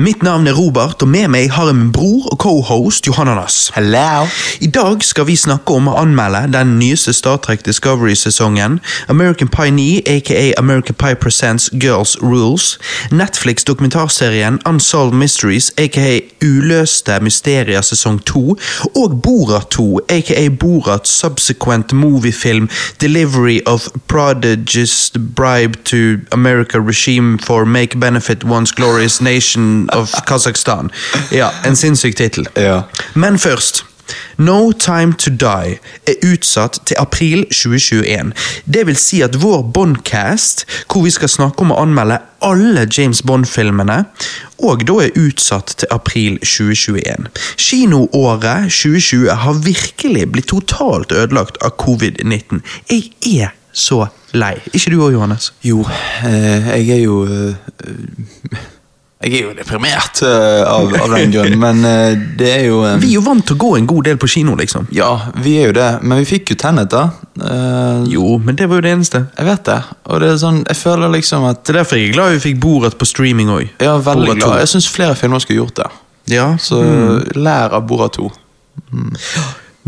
Mitt navn er Robert, og med meg har jeg min bror og cohost Johananas. Hello. I dag skal vi snakke om å anmelde den nyeste Star Trek Discovery-sesongen, American Pie 9, aka American Pie Presents Girls Rules, Netflix-dokumentarserien Unsolved Mysteries, aka Uløste mysterier sesong 2, og Borat 2, aka Borat Subsequent Moviefilm Delivery of Prodigious Bribe to America Regime for Make Benefit Once Glorious Nation of Kazakhstan. Ja, en sinnssyk tittel. Ja. Men først. No Time To Die er utsatt til april 2021. Det vil si at vår Bond-cast, hvor vi skal snakke om å anmelde alle James Bond-filmene, og da er utsatt til april 2021. Kinoåret 2020 har virkelig blitt totalt ødelagt av covid-19. Jeg er så lei. Ikke du òg, Johannes? Jo, eh, jeg er jo eh, Jeg er jo deprimert uh, av, av den grunn, men uh, det er jo um, Vi er jo vant til å gå en god del på kino, liksom. Ja, vi er jo det, men vi fikk jo Tenet, da. Uh, Jo, men det var jo det eneste. Jeg vet det, og det er sånn Jeg føler liksom at Det er derfor jeg er glad vi fikk Borat på streaming òg. Ja, veldig glad. Jeg syns flere filmer skulle gjort det. Ja, Så lær av Bora 2.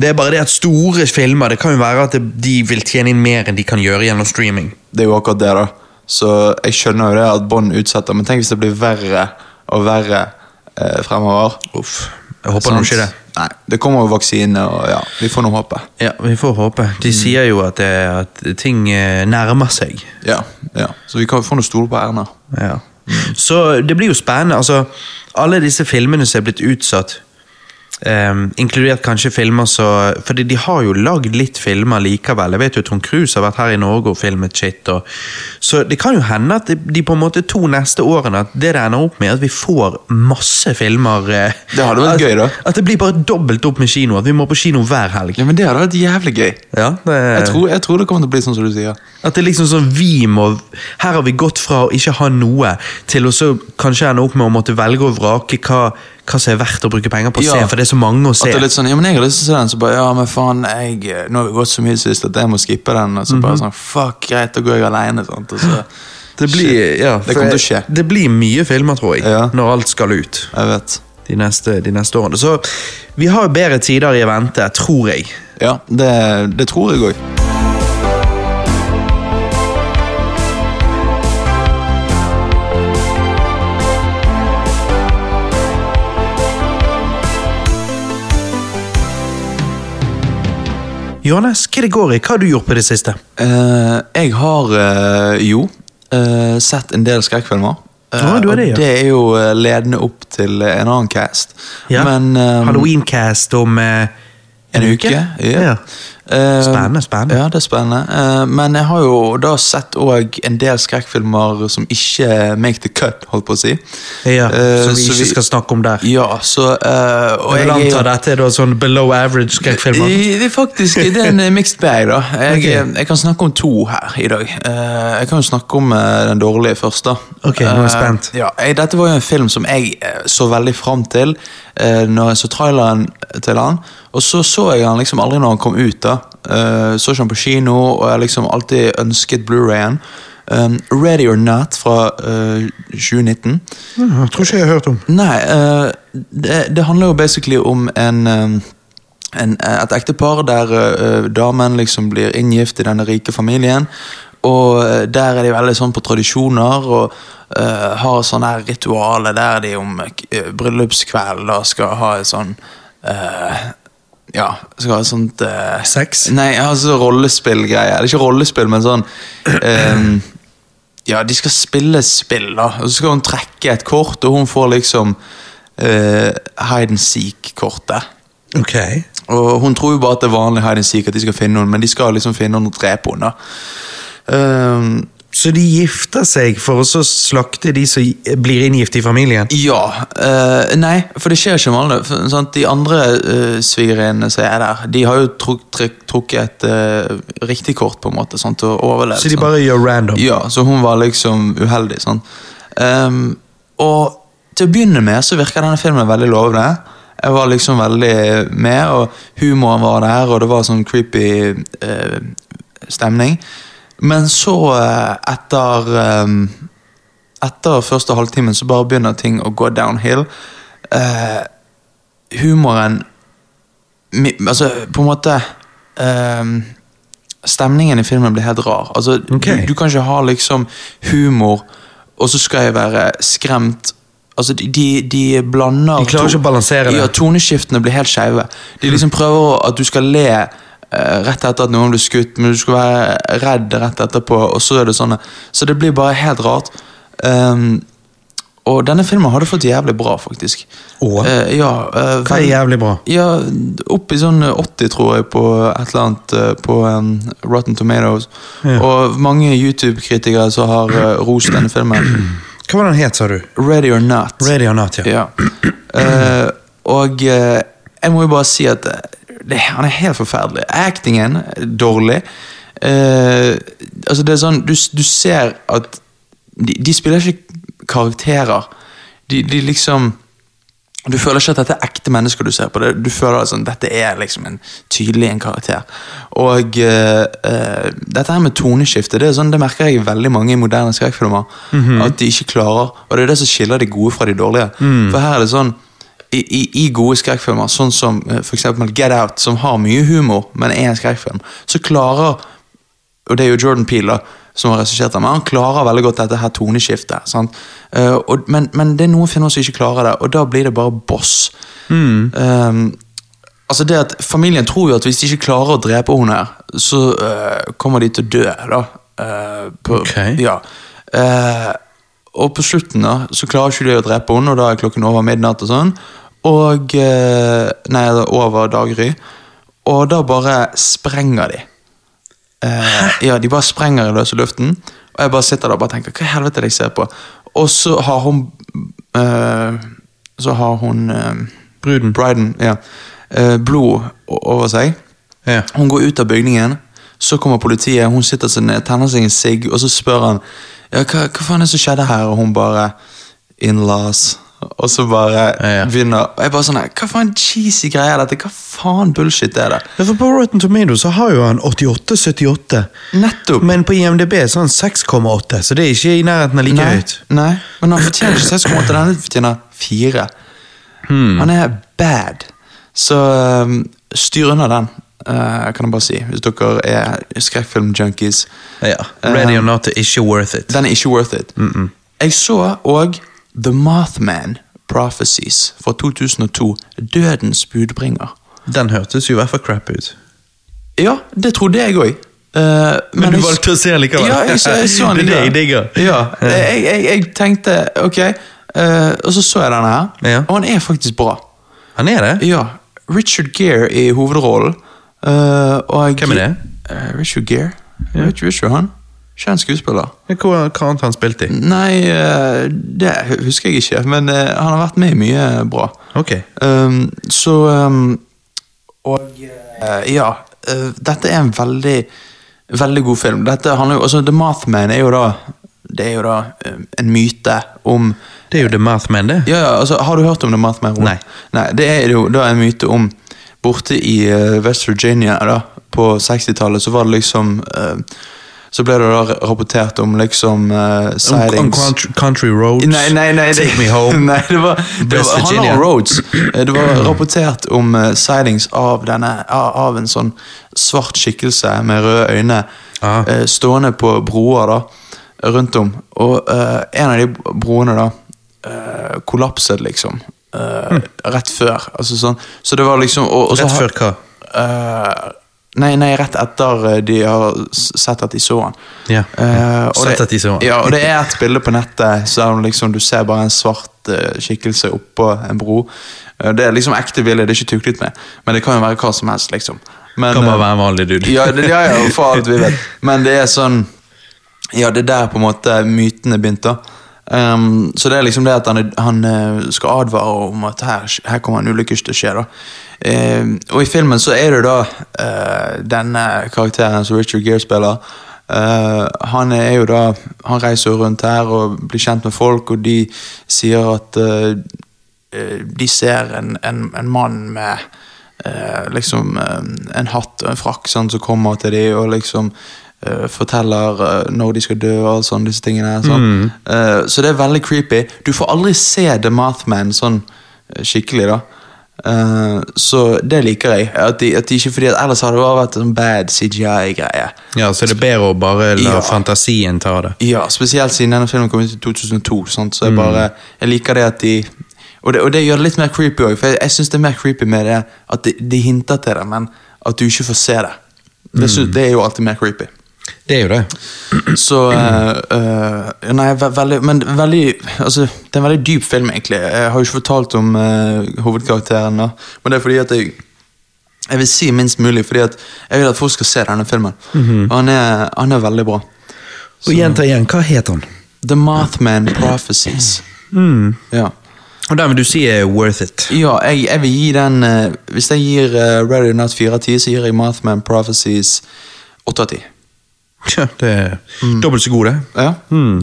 Det er bare det at store filmer Det kan jo være at de vil tjene inn mer enn de kan gjøre gjennom streaming. Det er jo akkurat det, da. Så jeg skjønner jo det at Bånd utsetter, men tenk hvis det blir verre og verre eh, fremover. Uff. Jeg håper nå ikke det. Nei, det kommer jo vaksine, og ja, vi får nå håpe. Ja, Vi får håpe. De sier jo at, det, at ting eh, nærmer seg. Ja, ja. Så vi kan få noe stole på Erna. Ja. Så det blir jo spennende. Altså, alle disse filmene som er blitt utsatt, ehm, inkludert kanskje filmer så Fordi de har jo lagd litt filmer likevel. Jeg vet jo Tom Cruise har vært her i Norge og filmet shit. Og, så det kan jo hende at de, på en måte to neste årene At det det ender opp med, at vi får masse filmer. eh, Det hadde vært at, gøy, da. At det blir bare dobbelt opp med kino. At vi må på kino hver helg. Ja, men Det hadde vært jævlig gøy. Ja, det, Jeg tror, jeg tror det kommer til å bli sånn som du sier. at det liksom sånn vi må Her har vi gått fra å ikke ha noe, til å så kanskje ende opp med å måtte velge og vrake hva, hva som er verdt å bruke penger på å Ja. se, for det er så mange å At se. det er litt sånn, ja, men jeg har lyst til å se den, så bare, ja, men faen, jeg, nå har vi gått så mye sist at jeg må skippe den, og så bare sånn, fuck, greit, da går jeg så, Det blir, ja, Det kommer til å skje. Det blir mye filmer, tror jeg, Ja. når alt skal ut jeg vet. de neste, de neste årene. Så vi har bedre tider i vente, tror jeg. Ja, det, det tror jeg også. Johannes, hva det går i? Hva har du gjort på det siste? Uh, jeg har uh, jo uh, sett en del skrekkfilmer. Og det, ja. det er jo ledende opp til en annen cast. Ja. Men um, Halloween-cast om eh, en uke. Ja. Eh, Spennende, spennende. Ja, det er spennende. Eh, men jeg har jo da sett òg en del skrekkfilmer som ikke make the cut, holdt på å si. Ja, Eh, som vi ikke skal snakke om der. Ja, så og Jeg vil anta dette er da sånn below average skrekkfilmer. Det er faktisk det er en mixed bag, da. Jeg, okay. jeg kan snakke om to her i dag. Jeg kan jo snakke om den dårlige først, da. Ok, nå er jeg spent. Ja, jeg, dette var jo en film som jeg så veldig fram til uh, når jeg så traileren til han. Og så så jeg han liksom aldri når han kom ut. da Eh, Så ikke han på kino, og jeg har liksom alltid ønsket Blu-rayen. Um, Ready or Not fra uh, 2019. Ja, Jeg tror ikke jeg har hørt om. Nei, uh, det, det handler jo basically om en, eh, en et ektepar der uh, damen liksom blir inngift i denne rike familien. Og eh, der er de veldig sånn på tradisjoner og eh, har sånne her ritualer der de om uh, bryllupskveld da skal ha et sånn eh, Ja, skal ha et sånt eh, Sex? Nei, altså rollespillgreier. Det er ikke rollespill, men sånn ehm, Ja, de skal spille spill, da. Og så skal hun trekke et kort, og hun får liksom eh, hide and seek-kortet. Ok. Og hun tror jo bare at det er vanlig hide and seek, at de skal finne henne, men de skal liksom finne henne og drepe henne. da. Ehm, Så de gifter seg for å slakte de som blir inngift i familien? ja. Uh, nei, for det skjer ikke vanlig. For, sant? De andre uh, svigerinnene som er der, de har jo truk, truk, trukket et uh, riktig kort, på en måte, sant, og overlevd. Så de sant? bare gjør random? Ja, så hun var liksom uheldig. Sånn. Um, og til å begynne med så virker denne filmen veldig lovende. Jeg var liksom veldig med, og humoren var der, og det var sånn creepy uh, stemning. Men så, eh, etter ehm, etter første halvtimen så bare begynner ting å gå downhill. Uh, humoren Altså, på en måte uh, Stemningen i filmen blir helt rar. Altså, okay. du, du kan ikke ha liksom humor, og så skal jeg være skremt. Altså, de, de, de blander De klarer ikke å balansere det. Ja, toneskiftene blir helt skeive. De liksom prøver at du skal le eh, rett etter at noen ble skutt, men du skulle være redd rett etterpå, og så er det sånn Så det blir bare helt rart. Um, og denne filmen hadde fått jævlig bra, faktisk. Åh. Uh, ja, uh, Hva er jævlig bra? ja, opp i sånn 80, tror jeg, på et eller annet uh, på um, Rotten Tomatoes. Ja. Og mange YouTube-kritikere som har eh, rost denne filmen. Hva var den het, sa du? Ready or not. Ready or not, ja. Ja. Eh, og eh, jeg må jo bare si at eh, det, han er helt forferdelig. Actingen dårlig. Uh, altså det er sånn, du, du ser at de, de spiller ikke karakterer. De, de liksom Du føler ikke at dette er ekte mennesker du ser på. det Du føler at sånn, dette er liksom en tydelig en karakter. Og uh, uh, dette her med toneskifte, det, sånn, det merker jeg i veldig mange i moderne skrekkfilmer. At de ikke klarer, og det er det som skiller de gode fra de dårlige. For her er det sånn i, i, I gode skrekkfilmer, sånn som eh, eksempel Get Out, som har mye humor, men er en skrekkfilm, så klarer og det er jo Jordan Peele da, som har regissert den, men han klarer veldig godt dette her toneskiftet. sant? Eh, og, men, men det er noen filmer som ikke klarer det, og da blir det bare boss. Eh, altså det at Familien tror jo at hvis de ikke klarer å drepe henne, her, så uh, kommer de til å dø. da. Uh, på, okay. ja. Og på slutten da, så klarer ikke de å drepe henne, og da er klokken over midnatt. og sånn. Og eh, Nei, er over daggry. Og da bare sprenger de. Eh, ja, De bare sprenger i løse luften, og jeg bare sitter der og bare tenker hva i helvete er det jeg ser på? Og så har hun eh, Så har hun eh, Bruden. Briden ja, eh, blod over seg. Ja. Hun går ut av bygningen, så kommer politiet, hun sitter seg ned, tenner seg en sigg, og så spør han ja, hva, hva faen er det som skjedde her, og hun bare In-laws. Og så bare Ja, begynner og jeg bare sånn Hva faen cheesy greie er dette? Hva faen bullshit er det? Ja, for På Rotten Tomatoes så har jo han 88-78, Nettopp. men på IMDb så har han 6,8, så det er ikke i nærheten av like nei, høyt. nei, men han fortjener ikke 6,8, denne fortjener 4. Hmm. Han er bad. Så um, styr unna den, Uh, kan jeg bare si. Hvis dere er skrekkfilm-junkies. Ja, Ready or Um, not ikke worth it. Den er ikke worth it. Jeg så òg The Mothman Prophecies fra 2002. Dødens budbringer. Den hørtes jo i hvert fall crap ut. Ja, det trodde jeg òg. Men du valgte å se likevel. Ja, jeg, så, jeg så den Det er det jeg digger. Ja, jeg, jeg, jeg tenkte ok, uh, og så så jeg denne her, Ja. og han er faktisk bra. Han er det? Ja, Richard Gere i hovedrollen. Uh, Hvem er det? Eh, Richard Gere. Jeg ikke, vet ikke han? Kjent skuespiller. Hva, hva annet har han spilt i? Nei, eh, det husker jeg ikke, men eh, han har vært med i mye bra. Ok. Um, så um, Og uh, ja, Uh, dette er en veldig Veldig god film. Dette handler jo, altså The Mathman er jo da Det er jo da eh, en myte om Det er jo The Mathman, det. ja, altså, Har du hørt om The Mathman? Nei. Nei. Det er jo da en myte om Borte i West Virginia da, på 60-tallet, så var det liksom eh, Så ble det da rapportert om liksom uh, Om, om sightings country, Roads. Nei, nei, nei, Take me home. Nei, det var, det var, handler om roads. Eh, Det var rapportert om uh, sightings av, denne, av, en sånn svart skikkelse med røde øyne Ah. eh, stående på broer da, rundt om. Og en av de broene da kollapset, liksom. eh, Rett før. Altså sånn. Så det var liksom og, og så Rett før hva? Nei, nei, rett etter eh, de har sett at de så han. Ja. uh, Sett det- at de så han. Ja, og det er et bilde på nettet så liksom du ser bare en svart uh, skikkelse oppå en bro. Uh, det er liksom ekte bilde, det er ikke tuklet med. Men det kan jo være hva som helst, liksom. Men, Kan bare være en vanlig dude. ja, det, ja, ja, for alt vi vet. Men det er sånn Ja, det er der på en måte mytene begynte. Um, så det er liksom det at han, han eh, skal advare om at her, her kommer en ulykke til å skje. da. Eh, og i filmen så er det da uh, denne karakteren som Richard Gere spiller. Uh, han er jo da Han reiser rundt her og blir kjent med folk, og de sier at eh, de ser en, en, en mann med liksom en hatt og en frakk sånn, som kommer til dem og liksom forteller eh, når de skal dø og alle sånne disse tingene. Sånn. Eh, så det er veldig creepy. Du får aldri se The Mothman sånn eh, skikkelig, da. Uh, så det liker jeg. At de, at de ikke, fordi at Ellers hadde det bare vært en bad CGI-greie. Ja, så det er bedre å bare la Ja. fantasien ta det. Ja, spesielt siden denne filmen kom ut i 2002. Sant? Mm. Så jeg bare, jeg liker det at de Og det, og det gjør det litt mer creepy òg, for jeg, jeg syns det er mer creepy med det at de, de hinter til det, men at du ikke får se det. Det, synes, Mm. det er jo alltid mer creepy. Det er jo det. Så uh, Nei, ve veldig Men veldig Altså, det er en veldig dyp film, egentlig. Jeg har jo ikke fortalt om uh, hovedkarakteren, da. Men det er fordi at jeg Jeg vil si minst mulig, fordi at jeg vil at folk skal se denne filmen. Og han er, han er veldig bra. Og gjenta igjen, hva heter han? The Mothman Prophecies. Ja. Og den vil du si er worth it. Ja, jeg, jeg vil gi den uh, Hvis jeg gir uh, Ready or Not 4 av 10, så gir jeg Mothman Prophecies 8 av 10. Ja, det er dobbelt så god, det. Ja,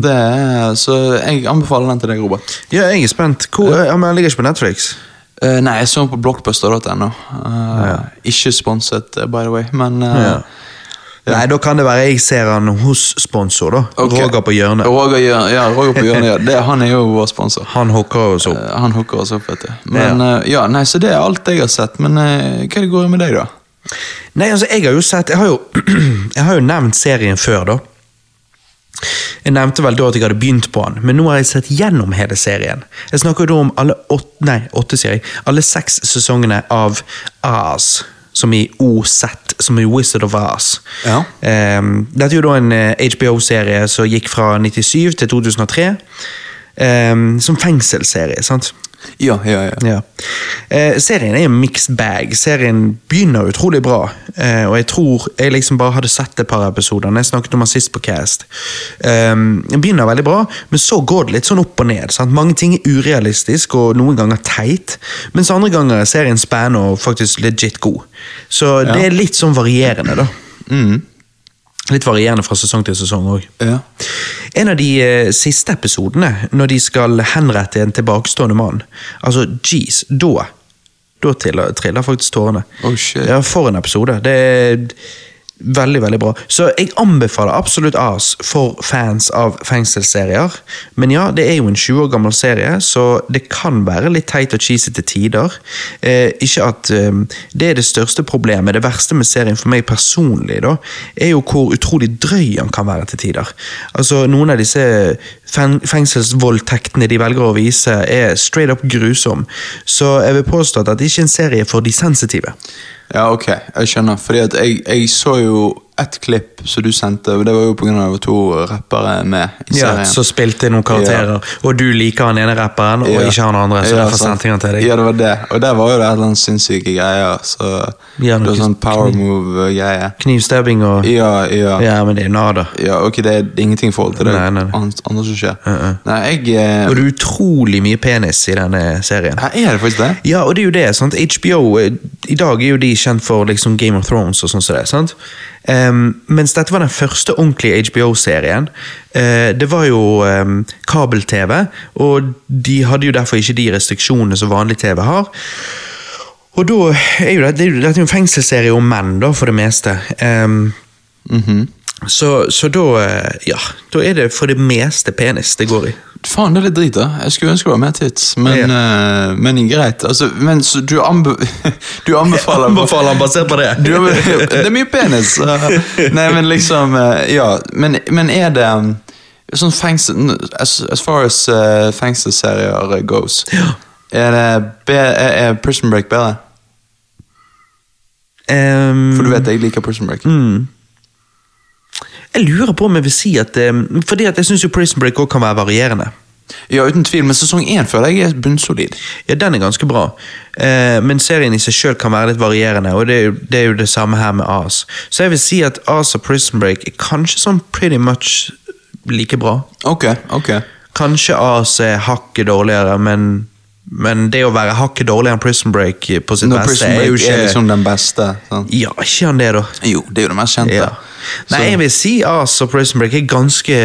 det er, Så jeg anbefaler den til deg, Robert. Ja, jeg er spent. Hvor, ja, men ligger ikke på Netflix. Uh, nei, jeg så den på blockbuster.no. Uh, Ikke sponset, eh, by the way, men eh, Ja. Nei, da kan det være jeg ser han hos sponsor, da. Okay. Roger på hjørnet. Roger, ja, Roger på hjørnet, ja. Det, han er jo vår sponsor. Han hooker oss opp. Eh, han hooker oss opp, vet du. Men eh, ja, nei, Så det er alt jeg har sett. Men eh, hva er det går med deg, da? Nei, altså, jeg har jo sett Jeg har jo, jeg har jo nevnt serien før, da. Jeg nevnte vel da at jeg hadde begynt på den, men nå har jeg sett gjennom hele serien. Jeg snakker jo da om alle åtte, nei, åtte sier jeg, alle seks sesongene av Oz, som i OZ, som i Wizard of Oz. Ja. Um, dette er jo da en eh, HBO-serie som gikk fra 97 til 2003, um, som fengselsserie, sant? Ja, ja, ja. Ja. Eh, serien er en mixed bag. Serien begynner utrolig bra. Eh, og jeg tror jeg liksom bare hadde sett et par episoder. Jeg snakket om den sist på Cast. Eh, den begynner veldig bra, men så går det litt sånn opp og ned. Sant? Mange ting er urealistisk og noen ganger teit, mens andre ganger er serien spennende og faktisk legit god. Så det er litt sånn varierende, da. Mm. Litt varierende fra sesong til sesong òg. ja. En av de eh, siste episodene, når de skal henrette en tilbakestående mann Altså, jeez, da Da triller, triller faktisk tårene. Oh, shit. Ja, For en episode. Det er veldig, veldig bra. Så jeg anbefaler absolutt AS for fans av fengselsserier. Men ja, det er jo en 20 år gammel serie, så det kan være litt teit og cheesy til tider. Eh, ikke at eh, det er det største problemet. Det verste med serien for meg personlig, da, er jo hvor utrolig drøy han kan være til tider. Altså, Noen av disse fengselsvoldtektene de velger å vise, er straight up grusom. Så jeg vil påstå at det ikke er en serie for de sensitive. Ja, ok, jeg skjønner. Fordi at jeg, jeg så jo ett klipp som du sendte, og det var jo pga. det var to rappere med i Ja, serien. så spilte noen karakterer, og du liker han ene rapperen, og Ja. ikke han andre, så Ja, derfor sendte han til deg. Ja, det var det. Og der var jo det et eller annet sinnssyke greier. Så Ja, det var sånn power move-greie. Knivstabbing og Ja, ja. Ja, men det er nada. Ja, ok, det er ingenting i forhold til det Nei, nei, andre som skjer. Uh-uh. Nei, jeg eh, Og det er utrolig mye penis i denne serien. Ja, er det faktisk det? Ja, og det er jo det. sant? HBO eh, I dag er jo de kjent for liksom Game of Thrones og sånn som det. sant? Em, mens dette var den første ordentlige HBO-serien. Uh, det var jo um, kabel-TV, og de hadde jo derfor ikke de restriksjonene som vanlig TV har. Og da er jo det, det er jo, dette er jo en fengselsserie om menn, da, for det meste. Um, mm -hmm. så, så da eh, Ja, da er det for det meste penis det går i. Faen, det er litt drit, da. Jeg skulle ønske det var mer tits, men, eh, men greit. Altså, men så du, anbe du anbefaler Anbefaler han basert på det? Du, det er mye penis. Uh, Nei, men liksom uh, Ja, men, men er det um, sånn fengsel As, as far as uh, fengselsserier goes, er, det er, er Prison Break bedre? Um, For du vet jeg liker Prison Break. Mm. Jeg lurer på om jeg vil si at eh, Fordi at jeg syns Prison Break også kan være varierende. Ja, uten tvil, men sesong én føler jeg er bunnsolid. Ja, Den er ganske bra, eh, men serien i seg sjøl kan være litt varierende. Og det er, jo, det er jo det samme her med As. Så jeg vil si at As og Prison Break er kanskje sånn pretty much like bra. Ok, ok. Kanskje As er hakket dårligere, men men det å være hakket dårligere enn Prison Break på sitt Når beste er jo ikke er, liksom den beste. Sant? Ja, ikke han det, da. Jo, det er jo det mest kjente. Ja. Nei, jeg vil si og Prison Break er ganske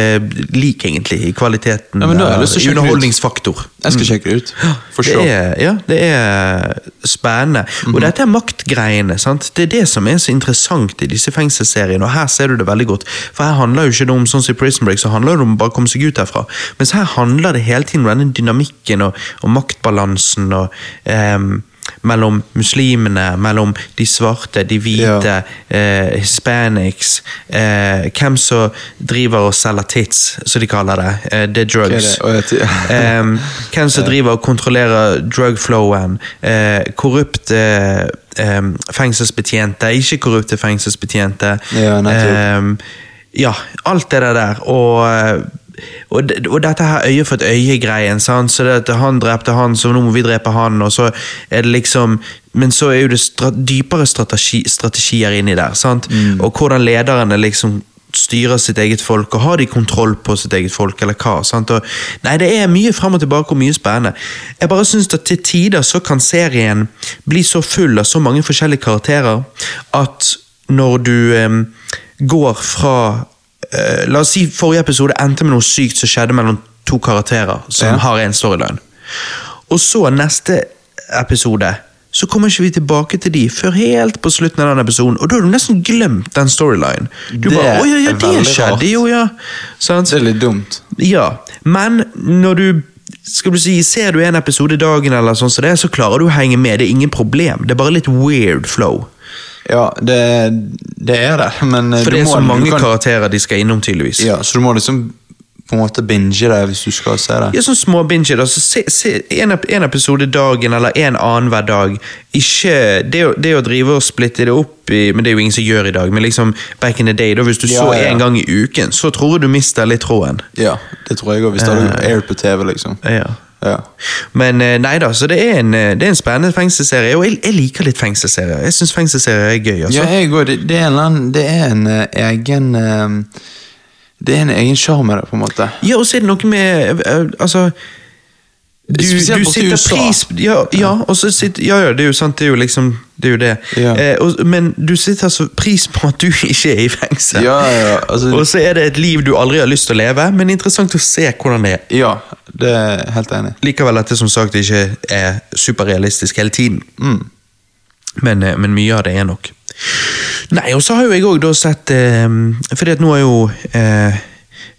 lik, egentlig, i kvaliteten. Ja, men da jeg å sjekke underholdningsfaktor. Jeg skal sjekke det ut. For Det sure. er, ja, det er spennende. Og dette er maktgreiene. sant? Det er det som er så interessant i disse fengselsseriene, og her ser du det veldig godt. For her handler jo ikke det om sånn som i Prison Break, så handler det om å bare komme seg ut herfra. Mens her handler det hele tiden om denne dynamikken og, og maktbalansen og ehm, mellom muslimene, mellom de svarte, de hvite, eh, hispanics, eh, hvem som driver og selger tits, som de kaller det. Eh, det er drugs. det? Jeg ty- Ehm, hvem som driver og kontrollerer drugflowen. Eh, korrupte ehm, fengselsbetjente, ikke korrupte fengselsbetjente. Ja. Ehm, ja, alt det der. Og, eh, og, det- og dette her øye for et øye-greien. Så det at Han drepte han, så nå må vi drepe han. og så er det liksom, Men så er jo det stra dypere strategi, strategier inni der. sant? Og hvordan lederne liksom styrer sitt eget folk, og har de kontroll på sitt eget folk, eller hva? sant? Og, nei, det er mye frem og tilbake og mye spennende. Jeg bare synes at til tider så kan serien bli så full av så mange forskjellige karakterer at når du eh, går fra eh, La oss si forrige episode endte med noe sykt som skjedde mellom to karakterer som Ja. har en storyline. Og så neste episode så kommer ikke vi tilbake til de før helt på slutten av den episoden, og da har du nesten glemt den storylinen. Du Det bare, «Å, ja, ja, det skjedde jo, ja. Sånn? Det er litt dumt. Ja, men når du skal du si, Ser du en episode i dagen, eller sånn som det, så klarer du å henge med. Det er ingen problem. Det er bare litt weird flow. Ja, det, det er det, men eh, For det er så må, mange kan- karakterer de skal innom, tydeligvis. Ja, så du må liksom på en måte binge det hvis du skal se det. Ja, sånn små binger. Altså, se, se, en, en episode dagen, eller en annen hver dag. Ikke det, å- det å drive og splitte det opp i Men det er jo ingen som gjør i dag. Men liksom back in the day, da, hvis du Ja, så ja. en gang i uken, så tror jeg du mister litt tråden. Ja, det tror jeg òg, hvis det hadde air på TV, liksom. Ja. Ja. Men eh, nei da, så det er en, eh, det er en spennende fengselsserie. Og jeg, jeg liker litt fengselsserier. Jeg syns fengselsserier er gøy. altså. Ja, jeg går, det, det er en, annen- det er en uh, egen uh, Det er en egen sjarm med det, på en måte. Ja, og så er det noe med uh, Altså du, du USA. pris ja, ja, og så sitter, ja, ja, det er jo sant, det er jo liksom Det er jo det. Ja. Eh, og, men du sitter så pris på at du ikke er i fengsel. Ja, ja, altså- og så er det et liv du aldri har lyst til å leve, men interessant å se hvordan det er. Ja, det er helt enig. Likevel at det som sagt ikke er superrealistisk hele tiden. Mm. Men, eh, men mye av det er nok. Nei, og så har jo jeg òg sett eh, Fordi at nå er jo eh,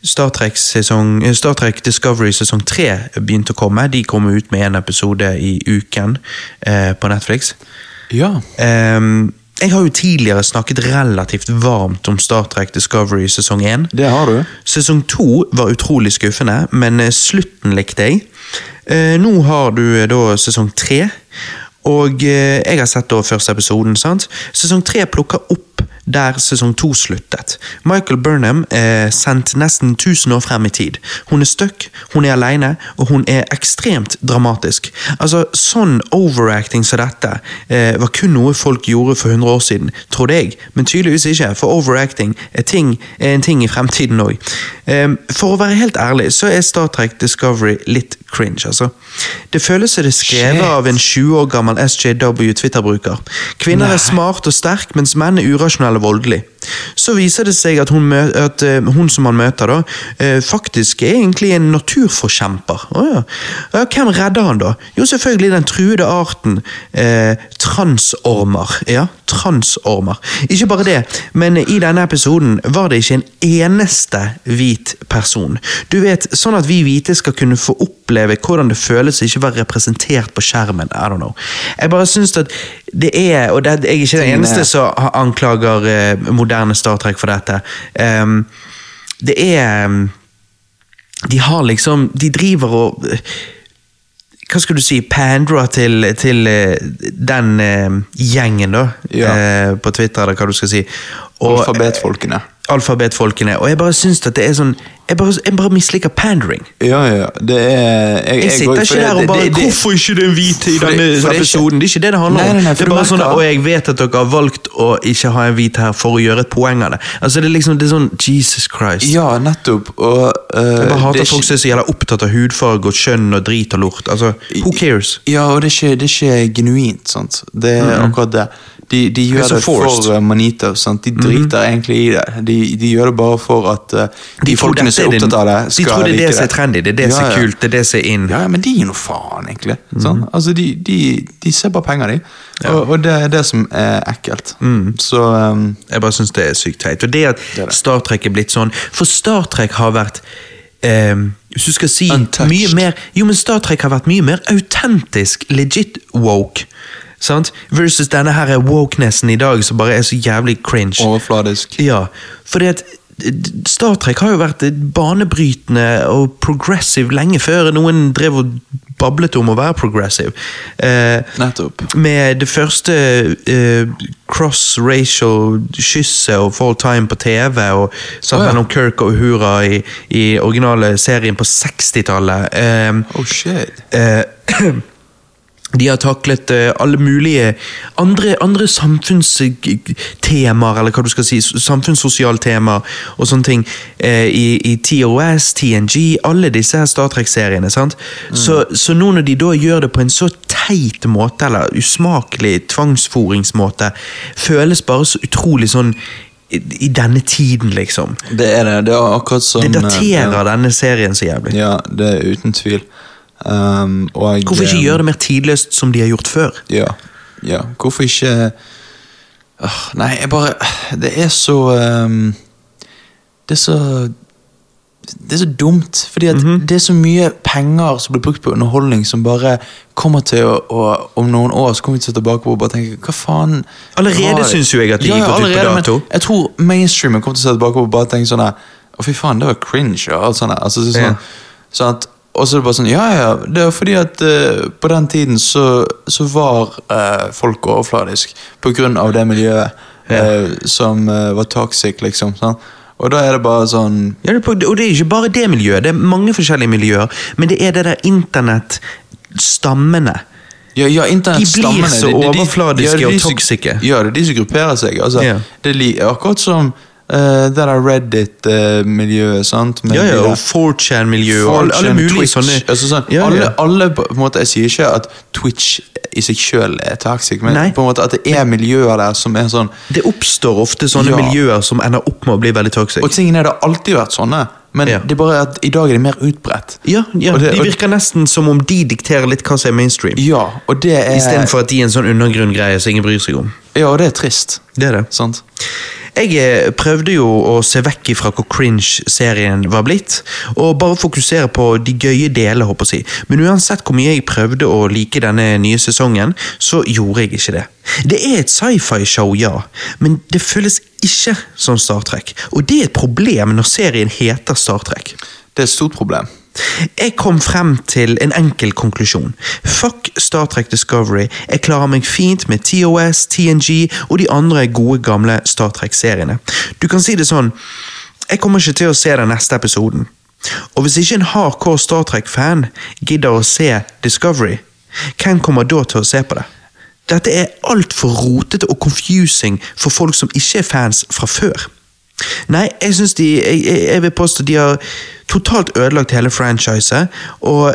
Star Trek, sesong, eh, Star Trek Discovery sesong tre begynte å komme. De kommer ut med en episode i uken eh, på Netflix. Ja. Um, jeg har jo tidligere snakket relativt varmt om Star Trek Discovery sesong 1. Det har du. Sesong 2 var utrolig skuffende, men eh, slutten likte jeg. Uh, nå har du da sesong 3, og eh, jeg har sett da første episoden. sant? Sesong 3 plukker opp der sesong 2 sluttet. Michael Burnham er sendt nesten 1000 år frem i tid. Hun er stuck, hun er alene, og hun er ekstremt dramatisk. Altså, Sånn overacting som dette eh, var kun noe folk gjorde for 100 år siden, trodde jeg, men tydeligvis ikke, for overacting er, ting, er en ting i fremtiden òg. Eh, for å være helt ærlig, så er Star Trek Discovery litt cringe, altså. Det føles som det er skrevet av en 20 år gammel SJW Twitter-bruker. Kvinner Nei. er smart og sterk, mens menn er urasjonelle og voldelige. Så viser det seg at hun, at, eh, hun som han møter, da, eh, faktisk er egentlig en naturforkjemper. Oh, ja. Hvem redder han, da? Jo, selvfølgelig den truede arten eh, transormer. Ja, transormer. Ikke bare det, men i denne episoden var det ikke en eneste hvit person. Du vet, Sånn at vi hvite skal kunne få oppleve hvordan det føles å ikke være representert på skjermen. I don't know. Jeg bare syns at det er Og det, jeg er ikke den eneste som anklager eh, moderne Star Trek for dette. Um, det er ehm, De har liksom De driver og eh, hva skal du si, pandra til, til eh, den gjengen, da. Ja. på Twitter, eller hva du skal si. Og, Alfabetfolkene. Alfabetfolkene. Og jeg bare syns at det er sånn Jeg bare, jeg bare misliker pandering. Ja, ja, det er Jeg, Jeg sitter ikke der og bare det- det- 'Hvorfor ikke det er en hvit i denne det episoden?' Det er ikke det det handler om. nei, nei, det er bare sånn Og jeg vet at dere har valgt å ikke ha en hvit her for å gjøre et poeng av det. Altså Det er liksom det er sånn Jesus Christ. Ja, nettopp. Og uh, jeg bare hater er folk som er så jævla opptatt av hudfarge og kjønn og drit og lort. Altså, Who cares? Ja, og det er ikke, det er ikke genuint. sant? Det er akkurat det. De, de gjør det forced. for uh, Manito. sant? De driter egentlig i det. De, de gjør det bare for at uh, de, De folkene som er opptatt av det, De tror det er like det som er trendy, det er det som Ja, er ja. kult, det er det som er in. Ja, ja, men de gir noe faen, egentlig. Mm -hmm. Altså, de, de, de ser bare penger, de. Og, og det er det som er ekkelt. Mm. Så um, Jeg bare syns det er sykt teit. Og det at Det det. Star Trek er blitt sånn For Star Trek har vært Um, Hvis du skal si Untouched. mye mer Jo, men Star Trek har vært mye mer autentisk, legit woke. Sant? Versus denne her wokenessen i dag som bare er så jævlig cringe. overfladisk. Ja, fordi at eh, Star Trek har jo vært eh, banebrytende og progressive lenge før noen drev og bablet om å være progressive. Eh, Nettopp. med det første eh, cross-racial kysset og Fall time på TV, og satt oh, ja. mellom Kirk og Uhura i, i originale serien på 60-tallet. Eh, Oh shit. Eh, de har taklet eh, alle mulige andre, andre samfunnstemaer, eller hva du skal si, samfunnssosiale temaer og sånne ting, eh, i, i TOS, TNG, alle disse her Star Trek-seriene. sant? Så, så nå når de da gjør det på en så teit måte, eller usmakelig tvangsforingsmåte, føles bare så utrolig sånn i, i denne tiden, liksom. Det er det. Det er akkurat som Det daterer daterer denne serien så jævlig. Ja, det er uten tvil. Um, og, Hvorfor ikke um, gjøre det mer tidløst som de har gjort før? Ja. ja. Hvorfor ikke uh, Nei, jeg bare Det er så um, Det er så Det er så dumt, fordi at -hmm. det er så mye penger som blir brukt på underholdning, som bare kommer til å, å Om noen år så kommer vi til tilbake på og bare tenke Hva faen Allerede var det?» synes jo jeg at de Ja, gikk ut på allerede, dato. Jeg tror mainstreamen kommer til å se tilbake på og bare tenke sånn Å, fy faen, det var cringe. Og alt sånt. Altså, så, Ja. sånn, sånn at og så er det bare sånn, ja ja, det er fordi at uh, på den tiden så, så var uh, folk overfladisk på grunn av det miljøet eh, som var toxic, liksom. Sånn. Og da er det bare sånn Ja, og det er ikke bare det miljøet, det er mange forskjellige miljøer, men det er det der internettstammene. Ja, ja, De blir så er de- overfladiske er de og toxiske. Ja, det er de som grupperer seg. Altså. Det er akkurat som eh, det der Reddit-miljøet, sant? Med Ja, ja, og 4chan-miljøet og alle, alle mulige Twitch, sånne altså sånn, ja, alle, ja. alle på en måte, Jeg sier ikke at Twitch i seg sjøl er toxic, men Nei. på en måte at det er miljøer der som er sånn Det oppstår ofte sånne Ja. miljøer som ender opp med å bli veldig toxic. Og tingen er det har alltid vært sånne, men Ja. det er bare at i dag er det mer utbredt. Ja, ja det- De virker nesten som om de dikterer litt hva som er mainstream, Ja, og det er istedenfor at de er en sånn undergrunngreie som ingen bryr seg om. Ja, og det er trist. Det er det. Sant? Jeg eh, prøvde jo å se vekk ifra hvor cringe serien var blitt, og bare fokusere på de gøye delene, håper jeg. Men uansett hvor mye jeg prøvde å like denne nye sesongen, så gjorde jeg ikke det. Det er et sci-fi-show, ja, men det føles ikke som Star Trek. Og det er et problem når serien heter Star Trek. Det er et stort problem. Jeg kom frem til en enkel konklusjon. Fuck Star Trek Discovery. Jeg klarer meg fint med TOS, TNG og de andre gode, gamle Star Trek-seriene. Du kan si det sånn, jeg kommer ikke til å se den neste episoden. Og hvis ikke en hardcore Star Trek-fan gidder å se Discovery, hvem kommer da til å se på det? Dette er altfor rotete og confusing for folk som ikke er fans fra før. Nei, jeg syns de Jeg, jeg, vil påstå de har totalt ødelagt hele franchiset, og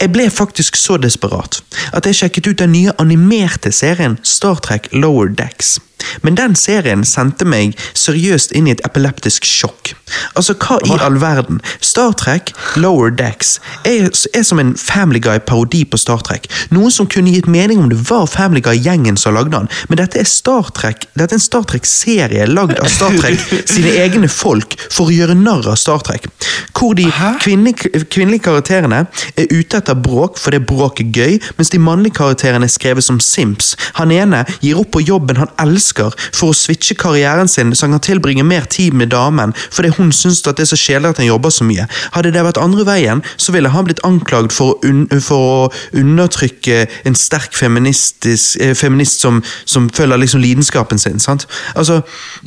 jeg ble faktisk så desperat at jeg sjekket ut den nye animerte serien Star Trek Lower Decks. Men den serien sendte meg seriøst inn i et epileptisk sjokk. Altså, hva i all verden? Star Trek Lower Decks er, er som en Family Guy-parodi på Star Trek. Noe som kunne gitt mening om det var Family Guy-gjengen som lagde den, men dette er Star Trek Dette er en Star Trek-serie lagd av Star Trek sine egne folk for å gjøre narr av Star Trek. Hvor de kvinnelige, kvinnelige karakterene er ute etter bråk fordi bråk er gøy, mens de mannlige karakterene er skrevet som simps. Han ene gir opp på jobben han elsker mennesker for å switche karrieren sin så han kan tilbringe mer tid med damen fordi hun syns det er så kjedelig at han jobber så mye. Hadde det vært andre veien, så ville han blitt anklagd for å, un for å undertrykke en sterk feministisk, eh, feminist som, som følger liksom lidenskapen sin. sant? Altså,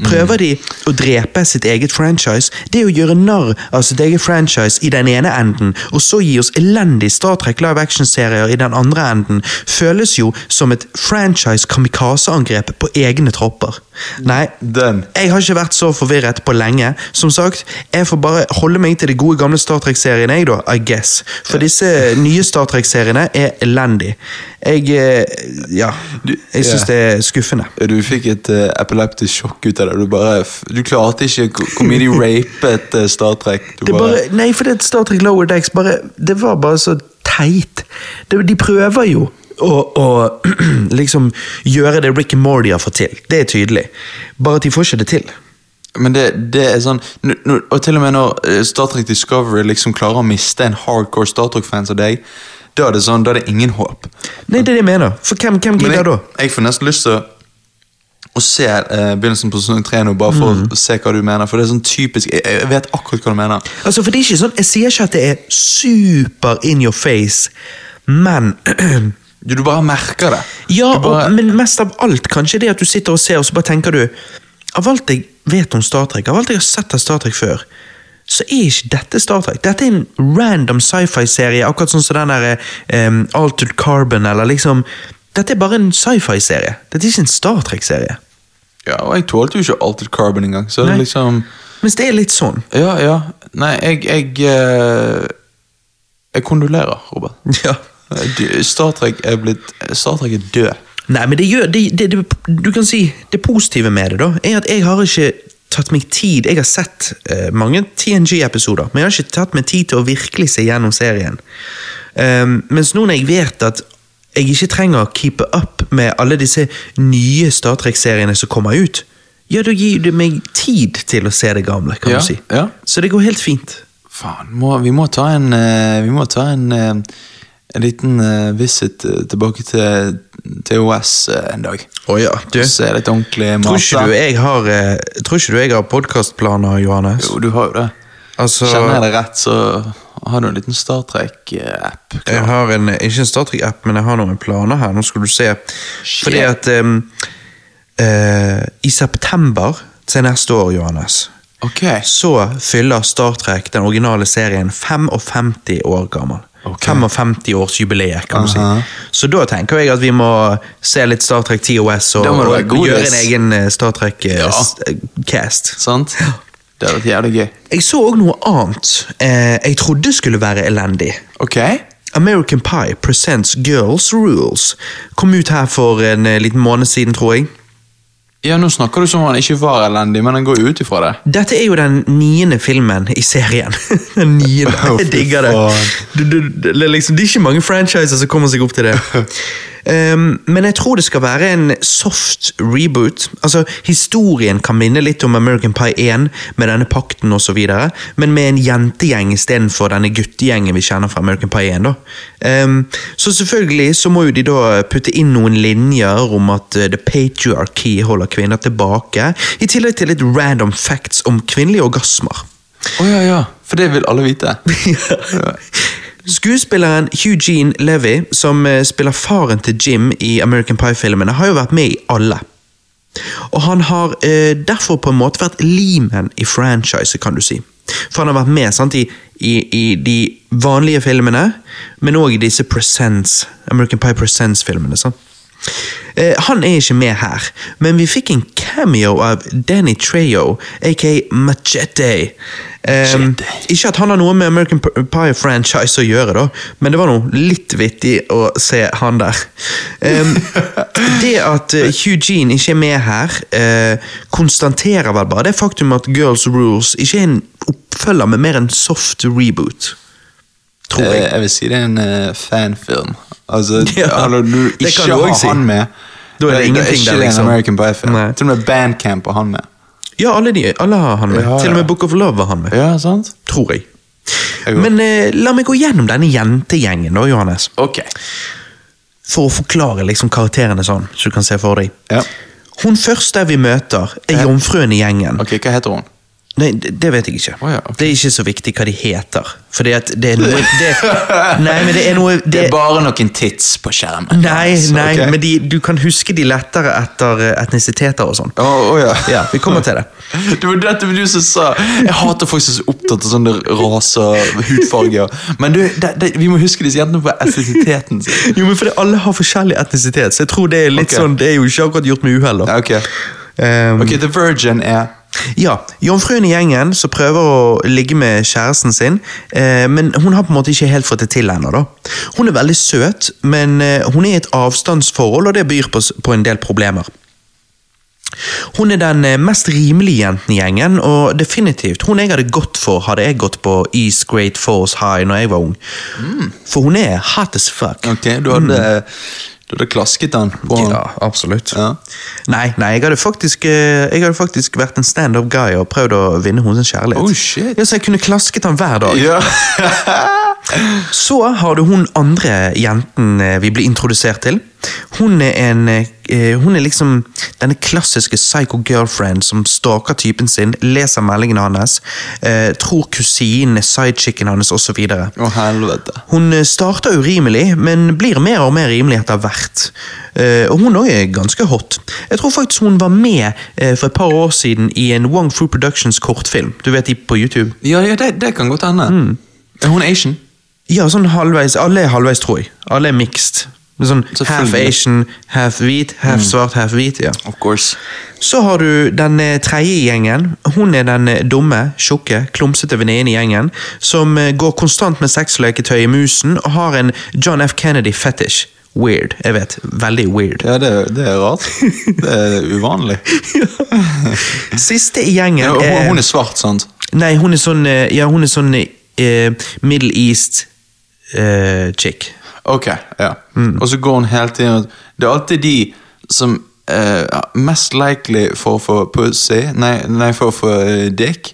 Prøver de å drepe sitt eget franchise? Det å gjøre narr av sitt eget franchise i den ene enden, og så gi oss elendig Star Trek live action-serier i den andre enden, føles jo som et franchise-kamikaze-angrep på egne tropper. Nei, Den. jeg har ikke vært så forvirret på lenge. Som sagt, jeg får bare holde meg til de gode gamle Star Trek-seriene, jeg da, I guess. For disse nye Star Trek-seriene er elendig. Jeg eh, ja. Jeg syns det er skuffende. Du fikk et uh, epileptisk sjokk ut av det. Du bare, du klarte ikke hvor- mye de rapet uh, Star Trek. Du Det bare, nei, for det er Star Trek Lower Decks bare, Det var bare så teit. De prøver jo å, å liksom gjøre det Rick and Morty har fått til. Det er tydelig. Bare at de får ikke det til. Men det, det er sånn Og til og med når eh, Star Trek Discovery liksom klarer å miste en hardcore Star Trek-fan som deg, da er det sånn, da er det ingen håp. Nei, det er det jeg mener. For hvem, hvem gidder da? jeg får nesten lyst til å, å se eh, begynnelsen på sesong tre nå, bare for Mm. å se hva du mener. For det er sånn typisk Jeg, jeg vet akkurat hva du mener. Altså, for det er ikke sånn, Jeg sier ikke at det er super in your face, men Du, bare merker det. Ja, bare, og, men mest av alt kanskje det at du sitter og ser, og så bare tenker du Av alt jeg vet om Star Trek, av alt jeg har sett av Star Trek før, så er ikke dette Star Trek. Dette er en random sci-fi-serie, akkurat sånn som den der um, Altered Carbon, eller liksom Dette er bare en sci-fi-serie. Dette er ikke en Star Trek-serie. Ja, og jeg tålte jo ikke Altered Carbon engang. Så det Nei. er liksom Mens det er litt sånn. Ja, ja. Nei, jeg Jeg, eh, jeg kondolerer, Robert. Ja. Star Trek er blitt Star Trek er død. Nei, men det gjør det, det, det, Du kan si det positive med det, da, er at jeg har ikke tatt meg tid Jeg har sett uh, mange TNG-episoder, men jeg har ikke tatt meg tid til å virkelig se gjennom serien. Um, mens nå når jeg vet at jeg ikke trenger å keepe up med alle disse nye Star Trek-seriene som kommer ut, ja, da gir det meg tid til å se det gamle, kan Ja, du si. ja. Så det går helt fint. Faen, må, vi må ta en uh, Vi må ta en eh, En liten uh, visit eh, tilbake til TOS eh, en dag. Å ja, du. Se litt ordentlig Tror ikke du jeg har, uh, du jeg har podkastplaner, Johannes? Jo, du har jo det. Altså, Kjenner jeg det rett, så har du en liten Star Trek-app. Jeg har en, ikke en Star Trek-app, men jeg har noen planer her. Nå skal du se. Fordi at um, uh, I september til neste år, Johannes, okay. så fyller Star Trek, den originale serien, 55 år gammel. Ok. 55-årsjubileet, kan du si. Så da tenker jeg at vi må se litt Star Trek TOS og, og gjøre en egen eh, Star Trek-cast. Sant? Det hadde vært jævlig gøy. Jeg så òg noe annet eh, jeg trodde skulle være elendig. Ok. American Pie Presents Girls Rules kom ut her for en eh, liten måned siden, tror jeg. Ja, Nå snakker du som om han ikke var elendig, men han går jo ut ifra det. Dette er jo den niende filmen i serien. den niende, Jeg digger det. faen. Du, du, det, er liksom, det er ikke mange franchiser som kommer seg opp til det. Um, men jeg tror det skal være en soft reboot. Altså, Historien kan minne litt om American Pie 1, med denne pakten osv., men med en jentegjeng istedenfor denne guttegjengen vi kjenner fra American Pie 1. Da. Um, så selvfølgelig så må jo de da putte inn noen linjer om at uh, the patriarchy holder kvinner tilbake, i tillegg til litt random facts om kvinnelige orgasmer. Å ja, ja. For det vil alle vite. Skuespilleren Eugene Levy, som eh, spiller faren til Jim i American Pie-filmene, har jo vært med i alle. Og han har eh, derfor på en måte vært limen i franchiset, kan du si. For han har vært med sant, i, i, i de vanlige filmene, men òg i disse Presents, American Pie Presents-filmene. sant? Eh, han er ikke med her, men vi fikk en cameo av Danny Trejo, aka Machete. Eh, ikke at han har noe med American Pie-franchise å gjøre, da, men det var noe litt vittig å se han der. Eh, det at eh, Eugene ikke er med her, eh, konstaterer vel bare det faktum at Girls Rules ikke er en oppfølger med mer en soft reboot. Tror Eh, jeg. jeg vil si det er en eh, fanfilm. Altså, Ja, altså, du det ikke har si. han med. Da er det ingenting ikke der, liksom. en American Pie-film. Til og med Bandcamp har han med. Ja, alle, de, alle har han med. Ja. Til og med Book of Love har han med. Ja, sant? Tror jeg. Jeg. Men eh, la meg gå gjennom denne jentegjengen, da, Johannes. Ok. For å forklare liksom karakterene sånn, så du kan se for deg. Ja. Hun første vi møter, er jomfruen i gjengen. Ok, Hva heter hun? Nei, det vet jeg ikke. Oh, ja, okay. Det er ikke så viktig hva de heter. At det er noe det, Nei, men det er noe Det det, er bare noen tits på skjermen. Nei, Altså, nei, okay. men de, du kan huske de lettere etter eh, etnisiteter og sånn. Å oh, ja. Ja, vi kommer til det. Det var dette du som sa Jeg hater folk som er så opptatt av sånne raser, hudfarger. Men du, det, det, vi må huske disse jentene på etnisiteten sin. Jo, men fordi alle har forskjellig etnisitet, så jeg tror det er litt okay. sånn Det er jo ikke akkurat gjort med uhell. Okay. Um, Ok, The Virgin er Ja, jomfruen i gjengen som prøver å ligge med kjæresten sin, eh, men hun har på en måte ikke helt fått det til ennå. da. Hun er veldig søt, men eh, hun er i et avstandsforhold, og det byr på, på en del problemer. Hun er den eh, mest rimelige jenten i gjengen, og definitivt hun jeg hadde gått for hadde jeg gått på East Great Force High når jeg var ung. For hun er hot as fuck. Ok, du hadde, du hadde klasket den Ja, absolutt. Ja. Nei, nei jeg, hadde faktisk, eh, jeg hadde faktisk vært en stand-up guy og prøvd å vinne hennes kjærlighet. Oh, shit. Ja, Så jeg kunne klasket han hver dag. Ja. Så har du hun andre jenten eh, vi ble introdusert til. Hun er en eh, Hun er liksom denne klassiske psycho girlfriend som stalker typen sin, leser meldingene hans, eh, tror kusinen er sidechicken hans osv. Å, helvete. Hun eh, starter urimelig, men blir mer og mer rimelig etter hvert. Eh, og hun òg er ganske hot. Jeg tror faktisk hun var med eh, for et par år siden i en Wong Fu Productions kortfilm. Du vet de på YouTube? Ja, ja det, det kan godt hende. Er hun Asian? Ja, sånn halvveis. Alle er halvveis, tror jeg. Alle er mixed. Sånn half Asian, half hvit, half svart, half hvit. ja. Of course. Så har du den eh, tredje gjengen. Hun er den eh, dumme, tjukke, klumsete venninnen i gjengen som eh, går konstant med sexleketøy i musen og har en John F. Kennedy-fetish. Weird. Jeg vet. Veldig weird. Ja, det, det er rart. Det er uvanlig. Siste i gjengen Ja, hun, hun er svart, sant? Nei, hun er sånn Ja, hun er sånn uh, Middle East uh, chick. Ok, ja. Mm. Og så går hun hele tiden Det er alltid de som eh, mest likely for å få pussy, nei, nei for å få uh, dick,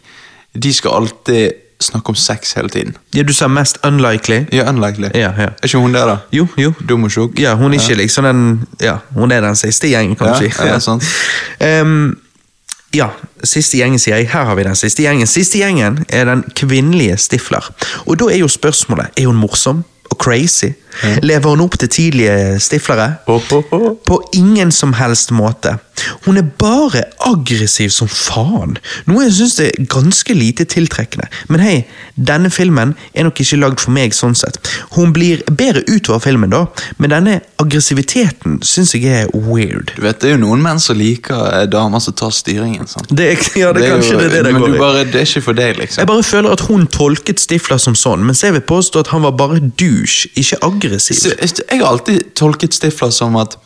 de skal alltid snakke om sex hele tiden. Ja, du sa mest unlikely. Ja, unlikely. Ja, ja. Er ikke hun der, da? Jo, jo. Dum og tjukk? Ja, hun er ikke liksom den Ja, hun er den siste gjengen, kanskje. Ja, ja, sant. um, ja, siste gjengen, sier jeg. Her har vi den siste gjengen. Siste gjengen er den kvinnelige Stifler. Og da er jo spørsmålet er hun morsom og crazy. Lever hun opp til tidlige stiflere? På ingen som helst måte. Hun er bare aggressiv som faen. Noe jeg syns er ganske lite tiltrekkende. Men hei, denne filmen er nok ikke lagd for meg sånn sett. Hun blir bedre utover filmen, da, men denne aggressiviteten syns jeg er weird. Du vet, Det er jo noen menn som liker eh, damer som tar styringen. sant? Det er, ja, det er, kanskje jo- det, det det men går du i. bare, det er ikke for deg, liksom. Jeg bare føler at hun tolket Stifler som sånn, mens jeg vil påstå at han var bare douche, ikke aggressiv. Så, jeg har alltid tolket Stifler som at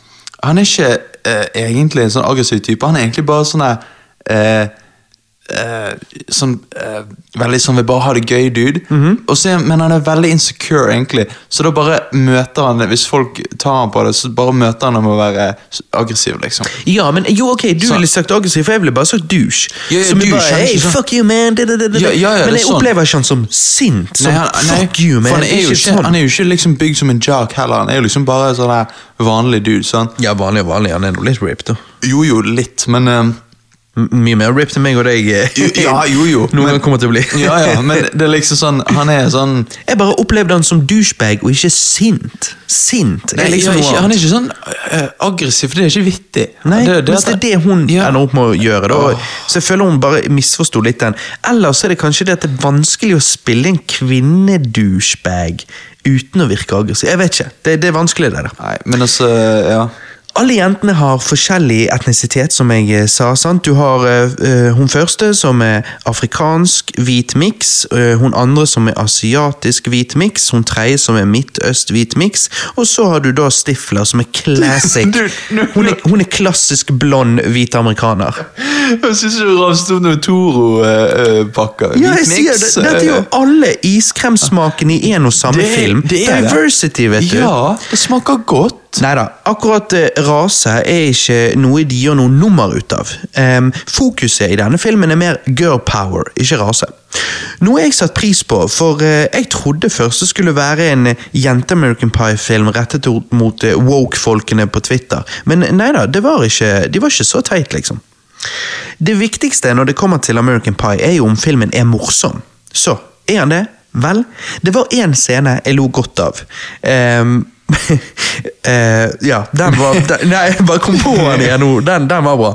han er ikke egentlig en sånn aggressiv type. Han er egentlig bare sånn der, eh, sånn uh, Veldig sånn vil bare ha det gøy, dude. Mhm. Og så, er- men han er veldig insecure, egentlig. Så da bare møter han det Hvis folk tar han på det, så bare møter han med å være aggressiv, liksom. Ja, men jo, ok, du Så- ville sagt aggressiv, for jeg ville bare sagt douche. Ja, ja, som er douche, bare, er hey, sånn- fuck you, man. da, da, da. Ja, men er jeg sånn. opplever ikke han som sint. Som Nei, han, nei, fuck you, man. Han er, jo ikke sånn. han er jo ikke liksom bygd som en jock heller. Han er jo liksom bare sånn vanlig dude. Sånn. Ja, vanlig og vanlig. Han er jo litt ripped, da. Jo, jo, litt, men eh, M mye mer ripped enn meg og deg. eh, Ja, jo, jo. Noen men- gang kommer til å bli. Ja, ja, men det er liksom sånn Han er sånn Jeg bare opplevde han som douchebag og ikke sint. Sint Nei, er liksom ikke, han er ikke sånn uh, aggressiv, for det er ikke vittig. Nei, det, mens det er det hun Ja. ender opp med å gjøre. Da. Så jeg føler hun bare misforsto litt den. Ellers er det kanskje det at det er vanskelig å spille en kvinnedouchebag uten å virke aggressiv. Jeg vet ikke. Det, det er vanskelig, det der. Nei, men altså, ja. Alle jentene har forskjellig etnisitet, som jeg eh, sa. sant? Du har eh, hun første som er afrikansk hvit miks, Uh, hun andre som er asiatisk hvit miks, hun tredje som er midtøst hvit miks, og så har du da Stifler som er classic. Hun er, hun er klassisk blond hvit amerikaner. Jeg syns du ramset opp noen Toro-pakker. Ja, jeg sier det, Dette er jo alle iskremsmakene i en og samme Det- film. det er det. Diversity, vet du. Ja, det smaker godt. Neida, akkurat eh, rase er ikke noe de gjør noe nummer ut av. Fokuset i denne filmen er mer girl power, ikke rase. Noe jeg satte pris på, for eh, jeg trodde først det skulle være en jente-American Pie-film rettet mot eh, woke-folkene på Twitter, men nei da, det var ikke, de var ikke så teit, liksom. Det viktigste når det kommer til American Pie, er jo om filmen er morsom. Så, er han det? Vel, det var én scene jeg lo godt av. Um, Uh, ja, den var den, Nei, jeg bare kom på den igjen nå. Den, den, var bra.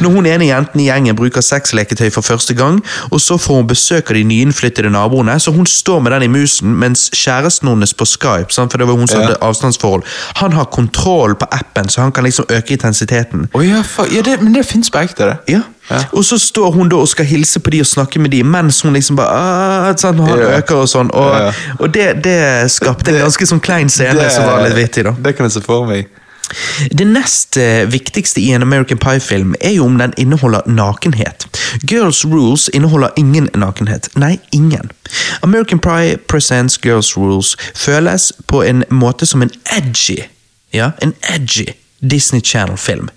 Når hun ene jenten i gjengen bruker sexleketøy for første gang, og så får hun besøk av de nyinnflyttede naboene, så hun står med den i musen, mens kjæresten hennes på Skype, sant, for det var hun som ja. hadde avstandsforhold, han har kontroll på appen, så han kan liksom øke intensiteten. Oh, ja, ja det, men det fins på ekte, det. Ja. Ja. Og så står hun da og skal hilse på de og snakke med de, mens hun liksom bare ah, sånn, Han ja. øker og sånn. Og, ja. og det, det, skapte en ganske sånn klein scene det, som var litt vittig. da. Det kan jeg se for meg. Det nest uh, viktigste i en American Pie-film er jo om den inneholder nakenhet. Girls Rules inneholder ingen nakenhet. Nei, ingen. American Pie presents Girls Rules føles på en måte som en edgy, ja, en edgy Disney Channel-film.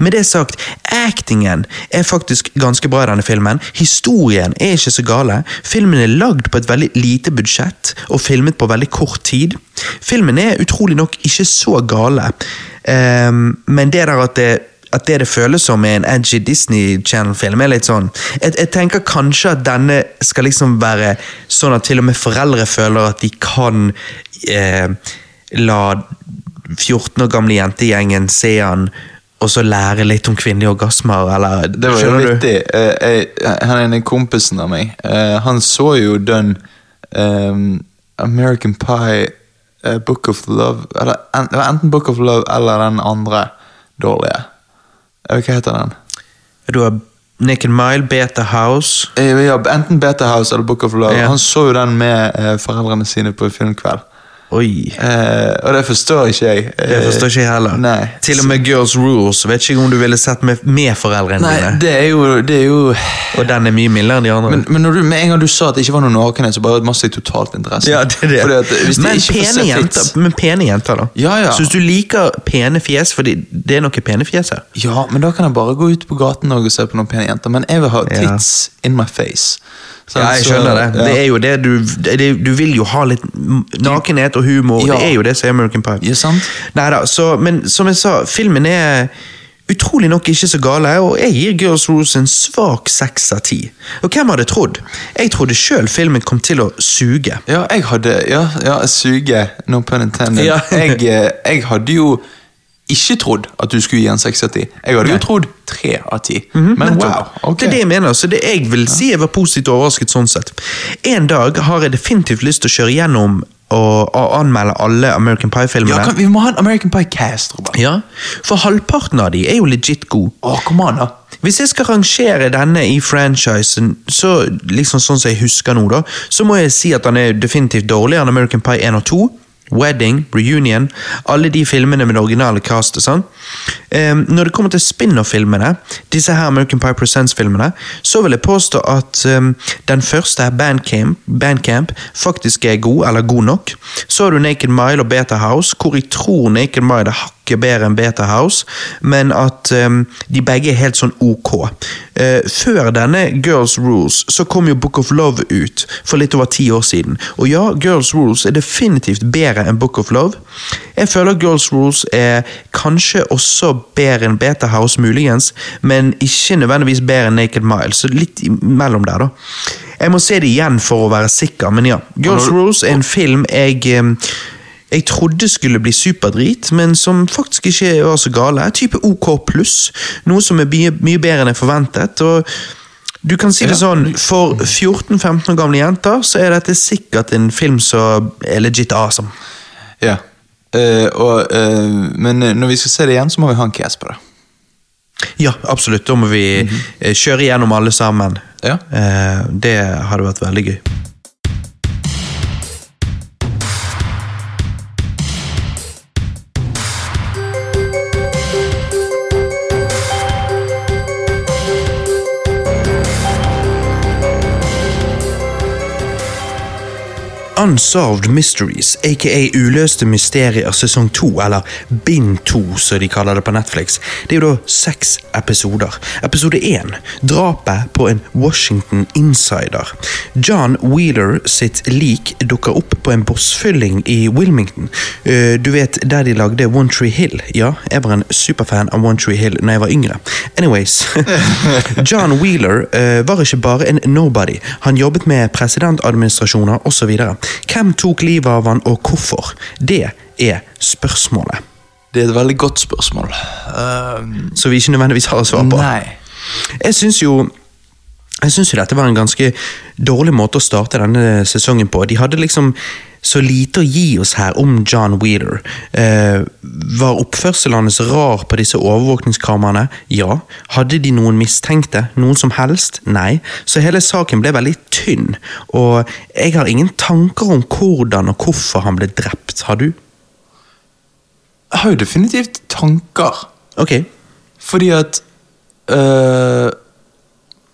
Med det sagt, actingen er faktisk ganske bra i denne filmen. Historien er ikke så gale. Filmen er lagd på et veldig lite budsjett og filmet på veldig kort tid. Filmen er utrolig nok ikke så gale, um, men det der at det at det det føles som er en edgy Disney Channel-film, er litt sånn jeg, jeg, tenker kanskje at denne skal liksom være sånn at til og med foreldre føler at de kan eh, la 14 år gamle jentegjengen se han og så lære litt om kvinnelige orgasmer, eller Det var jo vittig. Uh, han ene kompisen av meg, uh, han så jo den um, American Pie, uh, Book of Love eller, enten Book of Love eller den andre dårlige. Hva heter den? Du har Nick and Mile, Beta House. Ja, enten Beta House eller Book of Love. Ja. Han så jo den med foreldrene sine på filmkveld. Oi. Eh, og det forstår ikke jeg. det forstår ikke jeg heller. Nei. Til og med Girls Rules vet ikke om du ville sett med, med foreldrene Nei, dine. Det er, jo, det er jo Og den er mye mildere enn de andre. Men, men du, med en gang du sa at det ikke var noen nakenhet, så bare masse totalt interesse. Ja, det er det. At, men, pene jenter, men pene jenter, da. Ja, ja. Så hvis du liker pene fjes, for det er noen pene fjes her Ja, men da kan jeg bare gå ut på gaten og se på noen pene jenter. Men jeg vil ha tits ja. in my face. Ja, jeg skjønner det. Ja. Det er jo det du, det, du vil jo ha litt nakenhet og humor. Ja. Det er jo det som er American Pie. Ja, sant. Neida, så, men som jeg sa, filmen er utrolig nok ikke så gale, og jeg gir Girls Rules en svak seks av ti. Og hvem hadde trodd? Jeg trodde sjøl filmen kom til å suge. Ja, jeg hadde Ja, ja suge, no pun intended. Ja. jeg, eh, jeg hadde jo ikke trodd at du skulle gi en seks av ti. Jeg hadde jo trodd tre av ti. Mm -hmm, men wow. Okay. Det er det jeg mener. så det jeg vil si jeg var positivt overrasket sånn sett. En dag har jeg definitivt lyst til å kjøre gjennom og, og anmelde alle American Pie-filmene. Ja, Vi må ha en American Pie-cast. Ja, For halvparten av de er jo legit gode. Oh, come on, da. Hvis jeg skal rangere denne i franchisen, så liksom sånn som jeg husker nå, da, så må jeg si at han er definitivt dårligere enn American Pie 1 og 2. Wedding, Reunion, alle de filmene med det originale castet. Sånn. Um, når det kommer til spin-off-filmene, disse her American Pie Presents-filmene, så vil jeg påstå at um, den første, Bandcamp, Bandcamp, faktisk er god, eller god nok. Så har du Naked Mile og Beta House, hvor jeg tror Naked Mile er hakket bedre enn Beta House, men at um, de begge er helt sånn ok. Uh, før denne Girls Rules så kom jo Book of Love ut for litt over ti år siden. Og ja, Girls Rules er definitivt bedre enn Book of Love. Jeg føler Girls Rules er kanskje også bedre enn Beta House, muligens, men ikke nødvendigvis bedre enn Naked Mile, så litt imellom der, da. Jeg må se det igjen for å være sikker, men ja. Girls Rules er en film jeg jeg trodde skulle bli superdrit, men som faktisk ikke var så gale. Type OK pluss. Noe som er mye, mye bedre enn jeg forventet. og du kan si det sånn, For 14-15 år gamle jenter så er dette sikkert en film som er legit awesome. Ja, uh, og, uh, men når vi skal se det igjen, så må vi ha en case på det. Ja, absolutt. Da må vi mm -hmm. kjøre gjennom alle sammen. Ja. Uh, det hadde vært veldig gøy. Unsolved Mysteries, aka Uløste mysterier sesong to, eller Bind 2 som de kaller det på Netflix, det er jo da seks episoder. Episode én, drapet på en Washington insider. John Wheeler sitt lik dukker opp på en bossfylling i Wilmington. Eh, Du vet der de lagde One Tree Hill? Ja, jeg var en superfan av One Tree Hill når jeg var yngre. Anyways. John Wheeler eh, var ikke bare en nobody. Han jobbet med presidentadministrasjoner osv. Hvem tok livet av han, og hvorfor? Det er spørsmålet. Det er et veldig godt spørsmål. Ehm, Så vi ikke nødvendigvis har svar på. nei. Jeg syns jo jeg synes jo dette var en ganske dårlig måte å starte denne sesongen på. De hadde liksom så lite å gi oss her om John Wheeler. Eh, var oppførselen hans rar på disse overvåkningskameraene? Ja. Hadde de noen mistenkte? Noen som helst? Nei. Så hele saken ble veldig tynn, og jeg har ingen tanker om hvordan og hvorfor han ble drept. Har du? Jeg har jo definitivt tanker. Ok. Fordi at øh,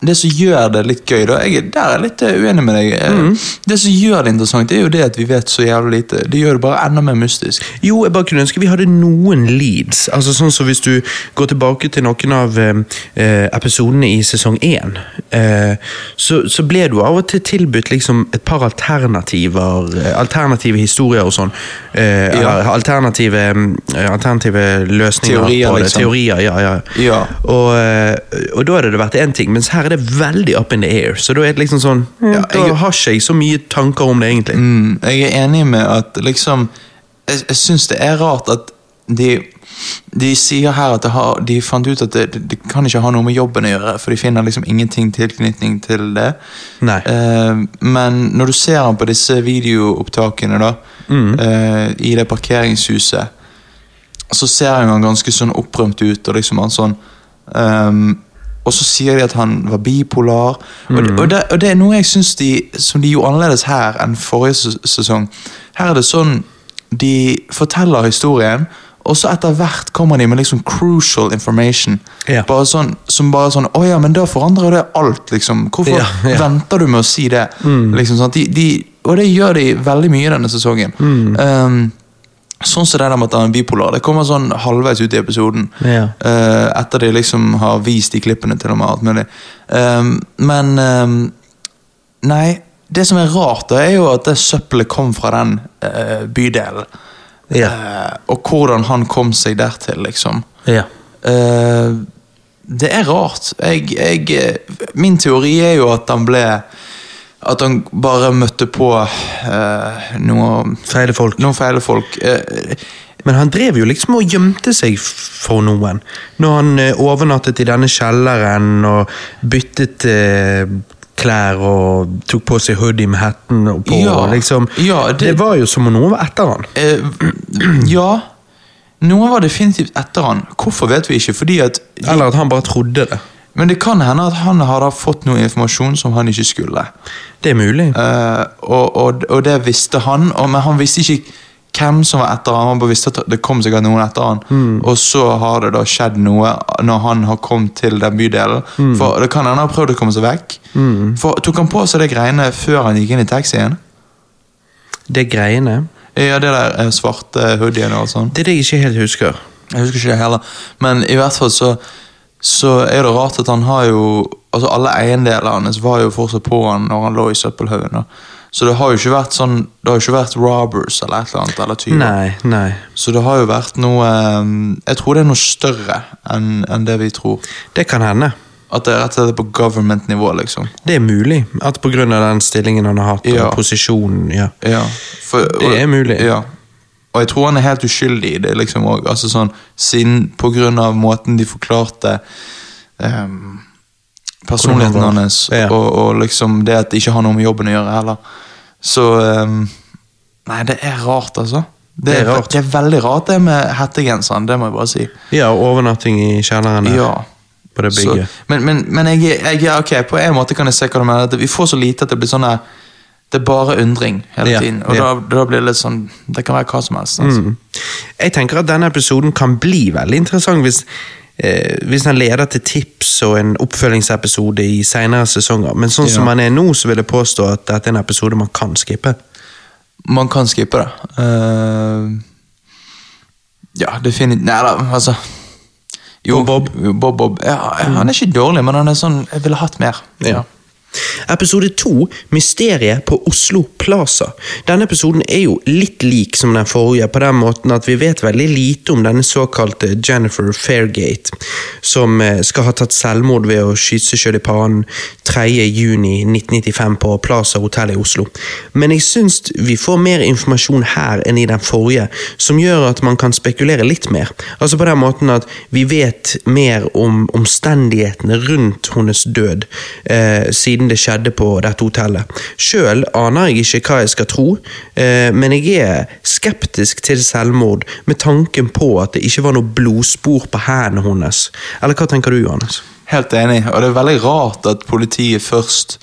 Det som gjør det litt gøy, da jeg, er- Der er jeg litt øh, uenig med deg. Mm. Det som gjør det interessant, det er jo det at vi vet så jævlig lite. Det gjør det bare enda mer mystisk. Jo, jeg bare kunne ønske vi hadde noen leads. Altså sånn som Hvis du går tilbake til noen av eh, episodene i sesong én, eh, så, så ble du av og til tilbudt liksom et par alternativer, eh, alternative historier og sånn. Eh, ja. alternative, eh, alternative løsninger Teorier, på det. liksom. Teorier, ja, ja. Ja. Og, eh, og da hadde det vært én ting, mens her er det veldig up in the air. Så da er det liksom sånn Ja, Da jeg- har ikke jeg så mye tanker om det, egentlig. Mm, jeg er enig med at liksom Jeg, jeg syns det er rart at de de sier her at det har, de fant ut at det, det, kan ikke ha noe med jobben å gjøre, for de finner liksom ingenting tilknytning til det. Eh, men når du ser han på disse videoopptakene da, eh, i det parkeringshuset, så ser han ganske sånn opprømt ut, og liksom han sånn ehm, Og så sier de at han var bipolar. Og, og, det, og det er noe jeg syns de, som de gjorde annerledes her enn forrige sesong. Her er det sånn de forteller historien, og så etter hvert kommer de med liksom crucial information. Ja. Bare sånn, som bare sånn Å ja, men da forandrer det alt, liksom. Hvorfor Ja, ja. venter du med å si det? Liksom, sånn, de, de, og det gjør de veldig mye denne sesongen. Um, sånn som det der med at han er bipolar. Det kommer sånn halvveis ut i episoden. Ja. Uh, etter de liksom har vist de klippene til og med alt mulig. Um, men um, Nei, det som er rart, da, er jo at det søppelet kom fra den uh, bydelen. Ja. Uh, og hvordan han kom seg dertil, liksom. Ja. Uh, det er rart. Jeg, jeg, min teori er jo at han ble At han bare møtte på eh, noe, Feile folk. noen feile folk. Eh, Men han drev jo liksom og gjemte seg for noen. Når han eh, overnattet i denne kjelleren og byttet eh, klær og tok på seg hoodie med hatten og på. Ja, liksom. ja, det... det- var jo som om noen var etter han. eh, ja. Noen var definitivt etter han. Hvorfor vet vi ikke. Fordi at Eller at han bare trodde det. Men det kan hende at han hadde fått noe informasjon som han ikke skulle. Det er mulig. Uh, og, og, og det visste han, og, men han visste ikke hvem som var etter han. Han bare visste at det kom sikkert noen etter han. Og så har det da skjedd noe når han har kommet til den bydelen. For det kan hende han har prøvd å komme seg vekk. For Tok han på seg det greiene før han gikk inn i taxien? Det greiene. Ja, det der eh, svarte hoodien og sånn. Det er det jeg ikke helt husker. Jeg husker ikke det heller. Men i hvert fall så, så er det rart at han har jo Altså Alle eiendelene hans var jo fortsatt på han når han lå i søppelhaugen. Så det har jo ikke vært sånn Det har jo ikke vært robbers eller et eller annet. eller tyver. Nei, nei. Så det har jo vært noe eh, Jeg tror det er noe større enn en det vi tror. Det kan hende. At det er rett og slett på government-nivå, liksom. Det er mulig. At av den stillingen han har hatt, Ja. og posisjonen. ja. Ja, for, Det er mulig. Ja. Og jeg tror han er helt uskyldig i det, liksom òg. Altså sånn, siden på grunn av måten de forklarte um, personligheten hans, Ja. og, og liksom det at det ikke har noe med jobben å gjøre heller. Så um, Nei, det er rart, altså. Det, Det er rart. det er veldig rart, det med hettegenseren. Det må jeg bare si. Ja, og overnatting i kjelleren der. Ja. På det Så, bygget. men men, men jeg, jeg, ok, på en måte kan jeg se hva du mener. Vi får så lite at det blir sånn her Det er bare undring hele Ja, tiden. Og da, da blir det litt sånn Det kan være hva som helst. Altså. Mm. Jeg tenker at denne episoden kan bli veldig interessant hvis, eh, hvis den leder til tips og en oppfølgingsepisode i senere sesonger. Men sånn som han man er nå, så vil jeg påstå at dette er en episode man kan skippe. man kan skippe det. Uh, ja, definitivt Nei da, altså Jo, Bob Bob, Bob. Ja, han er ikke dårlig, men han er sånn Jeg ville hatt mer. Ja. Episode to, Mysteriet på Oslo Plaza. Denne episoden er jo litt lik som den forrige, på den måten at vi vet veldig lite om denne såkalte Jennifer Fairgate, som eh, skal ha tatt selvmord ved å skyte seg sjøl i pannen 3.6.1995 på Plaza hotell i Oslo. Men jeg syns vi får mer informasjon her enn i den forrige, som gjør at man kan spekulere litt mer. Altså på den måten at vi vet mer om omstendighetene rundt hennes død, eh, siden det skjedde på dette hotellet. Sjøl aner jeg ikke hva jeg skal tro, eh, men jeg er skeptisk til selvmord med tanken på at det ikke var noe blodspor på hendene hennes. Eller hva tenker du, Johannes? Helt enig, og det er veldig rart at politiet først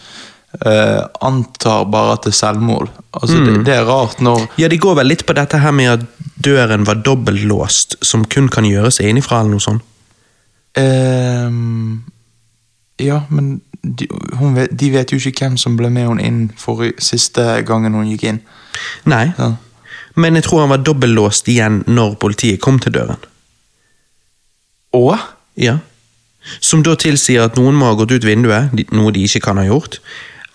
Uh, antar bare at det er selvmord. Altså, det, det er rart når Ja, De går vel litt på dette her med at døren var dobbeltlåst, som kun kan gjøres innifra, eller noe sånt. Ehm, Ja, men de, hun vet, de vet jo ikke hvem som ble med henne inn for siste gangen hun gikk inn. Nei, Ja. men jeg tror han var dobbeltlåst igjen når politiet kom til døren. Og? Ja. Som da tilsier at noen må ha gått ut vinduet, noe de ikke kan ha gjort.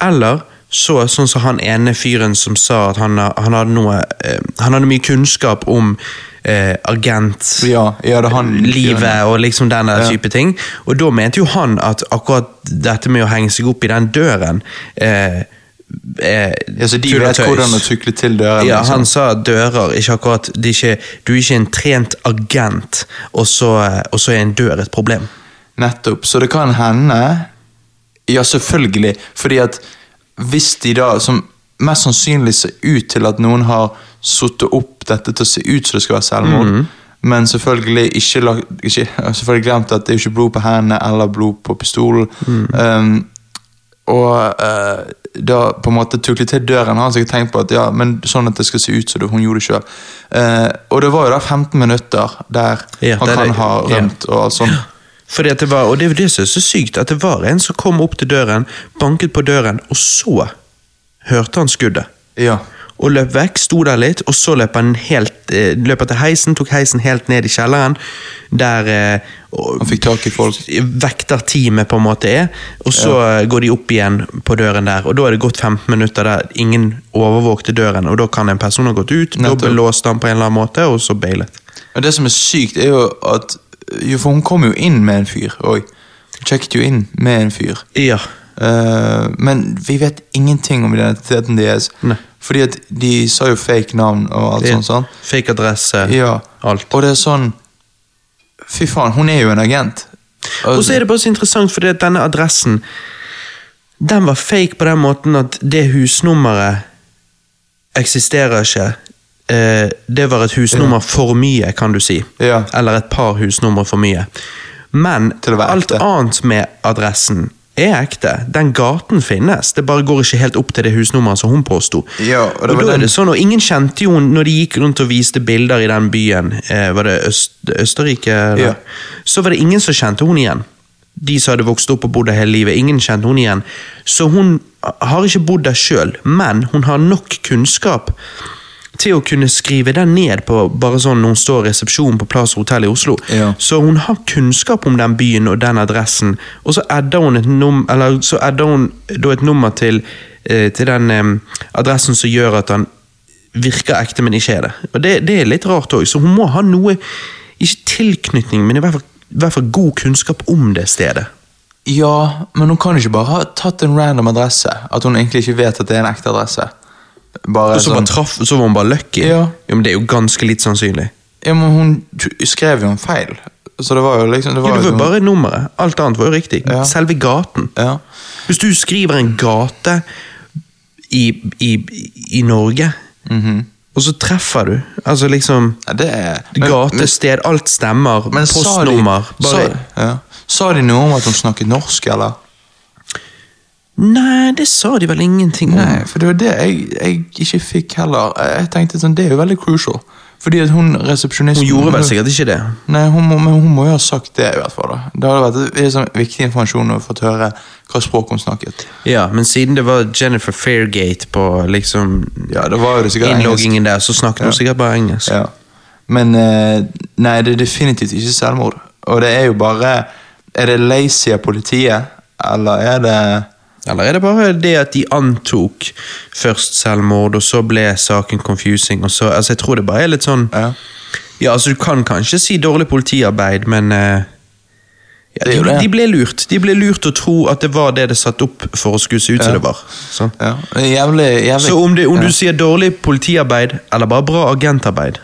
Eller så, sånn som han ene fyren som sa at han, han, hadde, noe, eh, han hadde mye kunnskap om eh, agent Ja, ja livet og liksom den der Ja. type ting. Og da mente jo han at akkurat dette med å henge seg opp i den døren eh, er Ja, så de vet hvordan å tukle til døren. Ja, liksom. han sa dører ikke akkurat ikke, Du er ikke en trent agent, og så, og så er en dør et problem. Nettopp. Så det kan hende Ja, selvfølgelig. Fordi at hvis de da, som mest sannsynlig ser ut til at noen har satt opp dette til å se ut som det skal være selvmord, Mm. men selvfølgelig ikke, ikke selvfølgelig glemt at det er ikke blod på hendene eller blod på pistolen. Mm. Um, og uh, da på en måte tuklet til døren, har han sikkert tenkt på at ja, men sånn at det skal se ut som det, hun gjorde det sjøl. og det var jo da 15 minutter der Ja, han det er kan det- ha ja. rømt og alt sånt. Det var, og det er det som er så sykt, at det var en som kom opp til døren, banket på døren, og så hørte han skuddet. Ja. Og løp vekk, sto der litt, og så løp han helt, eh, løp til heisen, tok heisen helt ned i kjelleren, der eh, Han fikk tak i folk. vekterteamet på en måte er, og så ja. går de opp igjen på døren der, og da er det gått 15 minutter der ingen overvåkte døren, og da kan en person ha gått ut, dobbellåst han på en eller annen måte, og så bailet. Og det som er sykt, er jo at jo, For hun kom jo inn med en fyr òg. Sjekket jo inn med en fyr. Ja. Uh, men vi vet ingenting om identiteten deres. Nei. Fordi at de sa jo fake navn og alt sånt sånt. Fake adresse, Ja. alt. Og det er sånn Fy faen, hun er jo en agent. Og så er det bare så interessant, fordi at denne adressen Den var fake på den måten at det husnummeret eksisterer ikke. Eh, det var et husnummer for mye, kan du si. Ja. Eller et par husnummer for mye. Men alt annet med adressen er ekte. Den gaten finnes, det bare går ikke helt opp til det husnummeret som hun påsto. Ja, og og det var da er det sånn, og ingen kjente jo når de gikk rundt og viste bilder i den byen. Eh, var det Øst, Østerrike? Ja. Så var det ingen som kjente hun igjen. De som hadde vokst opp og bodd der hele livet. Ingen kjente hun igjen. Så hun har ikke bodd der sjøl, men hun har nok kunnskap til å kunne skrive den ned på bare sånn når hun står i resepsjonen på Plaza hotell i Oslo. Ja. Så hun har kunnskap om den byen og den adressen, og så adder hun et, num eller så adder hun et nummer til, eh, til den eh, adressen som gjør at han virker ekte, men ikke er det. Og Det, det er litt rart òg, så hun må ha noe Ikke tilknytning, men i hvert fall, i hvert fall god kunnskap om det stedet. Ja, men hun kan ikke bare ha tatt en random adresse. At hun egentlig ikke vet at det er en ekte adresse. Bare Og så, sånn bare traff, så var hun bare lucky. Ja. Jo, men Det er jo ganske litt sannsynlig. Ja, men hun skrev jo en feil. Så det var jo liksom Det Jo, var det var jo bare nummeret. Alt annet var jo riktig. Ja. Selve gaten. Ja. Hvis du skriver en gate i, i, i Norge, Mhm. og så treffer du Altså liksom ja, det er men- Gate, sted, alt stemmer. men sa de- postnummer. Bare Sa, ja. sa de noe om at hun snakket norsk, eller? Nei, det sa de vel ingenting om. Nei, for det var det jeg, jeg ikke fikk heller. Jeg tenkte sånn, Det er jo veldig crucial. Fordi at hun resepsjonisten Hun gjorde vel sikkert ikke det. Nei, hun må, men hun må jo ha sagt det, i hvert fall. da. Det hadde vært sånn viktig informasjon å få høre hva språk hun snakket. Ja, men siden det var Jennifer Fairgate på liksom Ja, det var jo det sikkert engelsk. innloggingen der, så snakket hun sikkert bare engelsk. Ja. Men eh, nei, det er definitivt ikke selvmord. Og det er jo bare Er det lazy av politiet, eller er det Eller er det bare det at de antok først selvmord, og så ble saken confusing, så Altså, jeg tror det bare er litt sånn Ja. Ja, altså, du kan kanskje si dårlig politiarbeid, men uh, ja, de, de ble lurt. De ble lurt å tro at det var det det satt opp for å skulle se ut som Ja. det var. Sånn. ja. Jævlig, jævlig Så om, det, om du sier dårlig politiarbeid, eller bare bra agentarbeid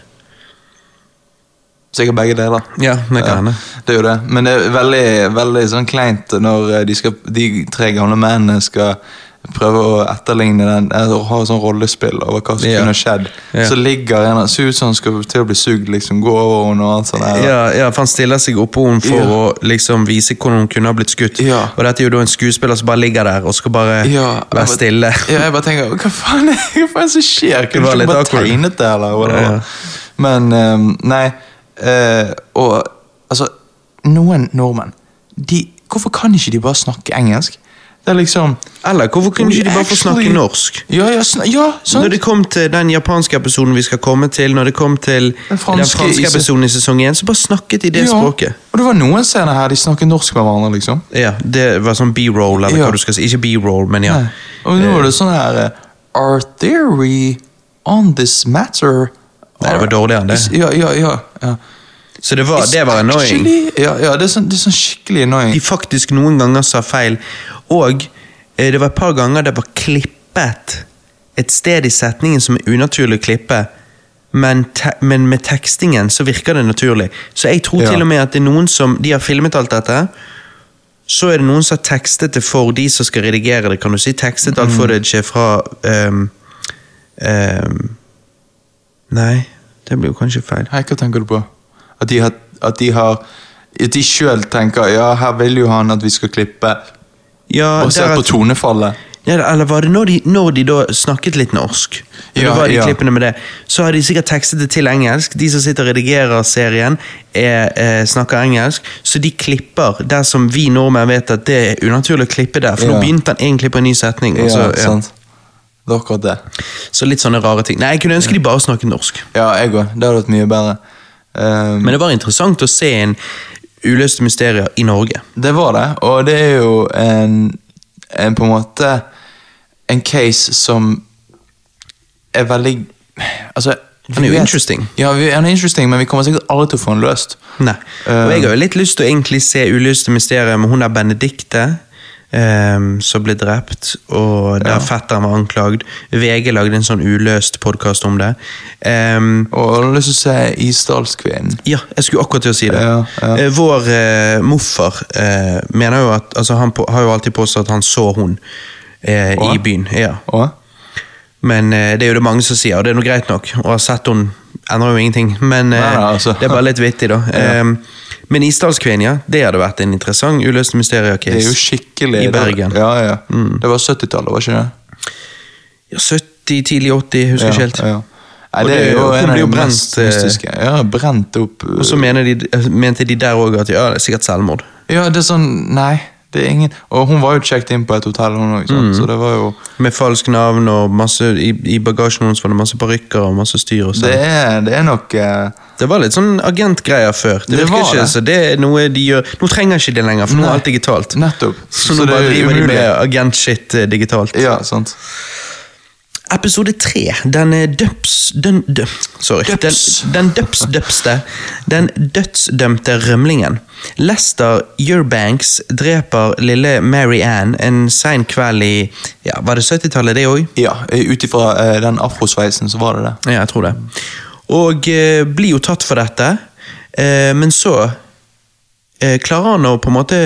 Sikkert begge deler. Ja, det kan hende. det er jo det. Men det er veldig, veldig sånn kleint når eh, de, skal, de tre gamle mennene skal prøve å etterligne den, eller ha sånn rollespill over hva som Ja. kunne skjedd. Ja. Så ligger en som han skal til å bli sugd, liksom, gå over henne og alt sånt. der. Ja, ja, for han stiller seg oppå henne for Ja. å liksom vise hvordan hun kunne ha blitt skutt. Ja. Og dette er jo da en skuespiller som bare ligger der og skal bare Ja, være stille. Ja, jeg bare tenker, hva faen er, hva faen er det som skjer? Kunne du ikke bare akkurat. tegnet det, eller? Ja. Men, um, nei, eh, og, altså, noen nordmenn, de, hvorfor kan ikke de bare snakke engelsk? Det er liksom... Eller hvorfor kunne ikke de bare få snakke norsk? Ja, ja, sn ja sant? Når det kom til den japanske episoden vi skal komme til, når det kom til den Den franske, franske i se- episoden i sesong 1, så bare snakket de det ja. språket. Og det var noen scener her de snakket norsk med hverandre, liksom. Ja, Det var sånn b-roll, eller Ja. hva du skal si. Ikke b-roll, men ja. Nei. Og nå er det sånn her eh, Our theory on this matter Nei, det var dårligere enn det. Ja, ja, ja. ja. Så det var, det var annoying. Ja, ja det, er sånn, det er sånn skikkelig annoying. De faktisk noen ganger sa feil. Og eh, det var et par ganger det var klippet et sted i setningen som er unaturlig å klippe. Men, te men med tekstingen så virker det naturlig. Så jeg tror til og med at det er noen som De har filmet alt dette. Så er det noen som har tekstet det for de som skal redigere det. kan du si Tekstet Mm. alt footage fra um, ehm, Nei, det blir jo kanskje feil. Hei, hva tenker du på? At de har At de, har, at de sjøl tenker ja, her vil jo han at vi skal klippe, Ja, basert der på tonefallet. Ja, eller var det når de, når de da snakket litt norsk? Når Ja, det var de ja. klippene med det Så har de sikkert tekstet det til engelsk. De som sitter og redigerer serien, er, eh, snakker engelsk. Så de klipper der som vi nordmenn vet at det er unaturlig å klippe der. For Ja. nå begynte han egentlig på en ny setning. Så, ja. sant. Det er akkurat det. så litt sånne rare ting. Nei, Jeg kunne ønske de bare snakket norsk. Ja, jeg òg. Det hadde vært mye bedre. Um, Men det var interessant å se en uløste mysterier i Norge. Det var det, og det er jo en, en på en måte En case som er veldig Altså Han er jo interesting. Ja, vi, han er interesting, men vi kommer sikkert aldri til å få han løst. Nei. Og jeg har jo litt lyst til å egentlig se uløste mysterier med hun der Benedikte. Ehm, som ble drept, og der Ja. fetteren var anklagd. VG lagde en sånn uløst podkast om det. Um, Og jeg har lyst til å se Isdalskvinnen. ja, jeg skulle akkurat til å si det. Ja, ja. Eh, Vår uh, morfar uh, mener jo at altså, Han på, har jo alltid påstått at han så hun uh, i byen. Ja. Og? Men det er jo det mange som sier, og det er nå greit nok. Og har sett henne endrer jo ingenting, men eh, Nei, altså. det er bare litt vittig, da. Ja. Eh, men Isdalskvinnen, ja, det hadde vært en interessant uløst mysteriecase. Det er jo skikkelig I Bergen. Ja, ja. Det var 70-tallet, var ikke det? Ja, 70, tidlig 80, husker ikke helt. Ja. Nei, det det- er jo en av de mest eh, mystiske. Ja, brent opp Og så mener de, eh, mente de der òg at ja, det er sikkert selvmord. Ja, det er sånn Nei, det er ingen Og hun var jo checket inn på et hotell, hun òg, Mm. så det var jo Med falsk navn og masse I, i bagasjen hennes var det masse parykker og masse styr. og sånn. Det er, det er nok eh, Det var litt sånn agentgreier før. Det, Det virker ikke det. så det er noe de gjør Nå trenger ikke det lenger, for nå er alt digitalt. Nettopp. Så, nå bare er driver de med agentshit eh, digitalt. Ja, sant. Episode tre, den er døps... Den, dø, sorry. Døps. Den, den døps-døpste. Den dødsdømte rømlingen. Lester Urbanks dreper lille Mary Ann en sein kveld i ja, Var det 70-tallet, det òg? Ja, ut ifra eh, den afrosveisen så var det det. Ja, jeg tror det. Og eh, blir jo tatt for dette, eh, men så eh, klarer han å på en måte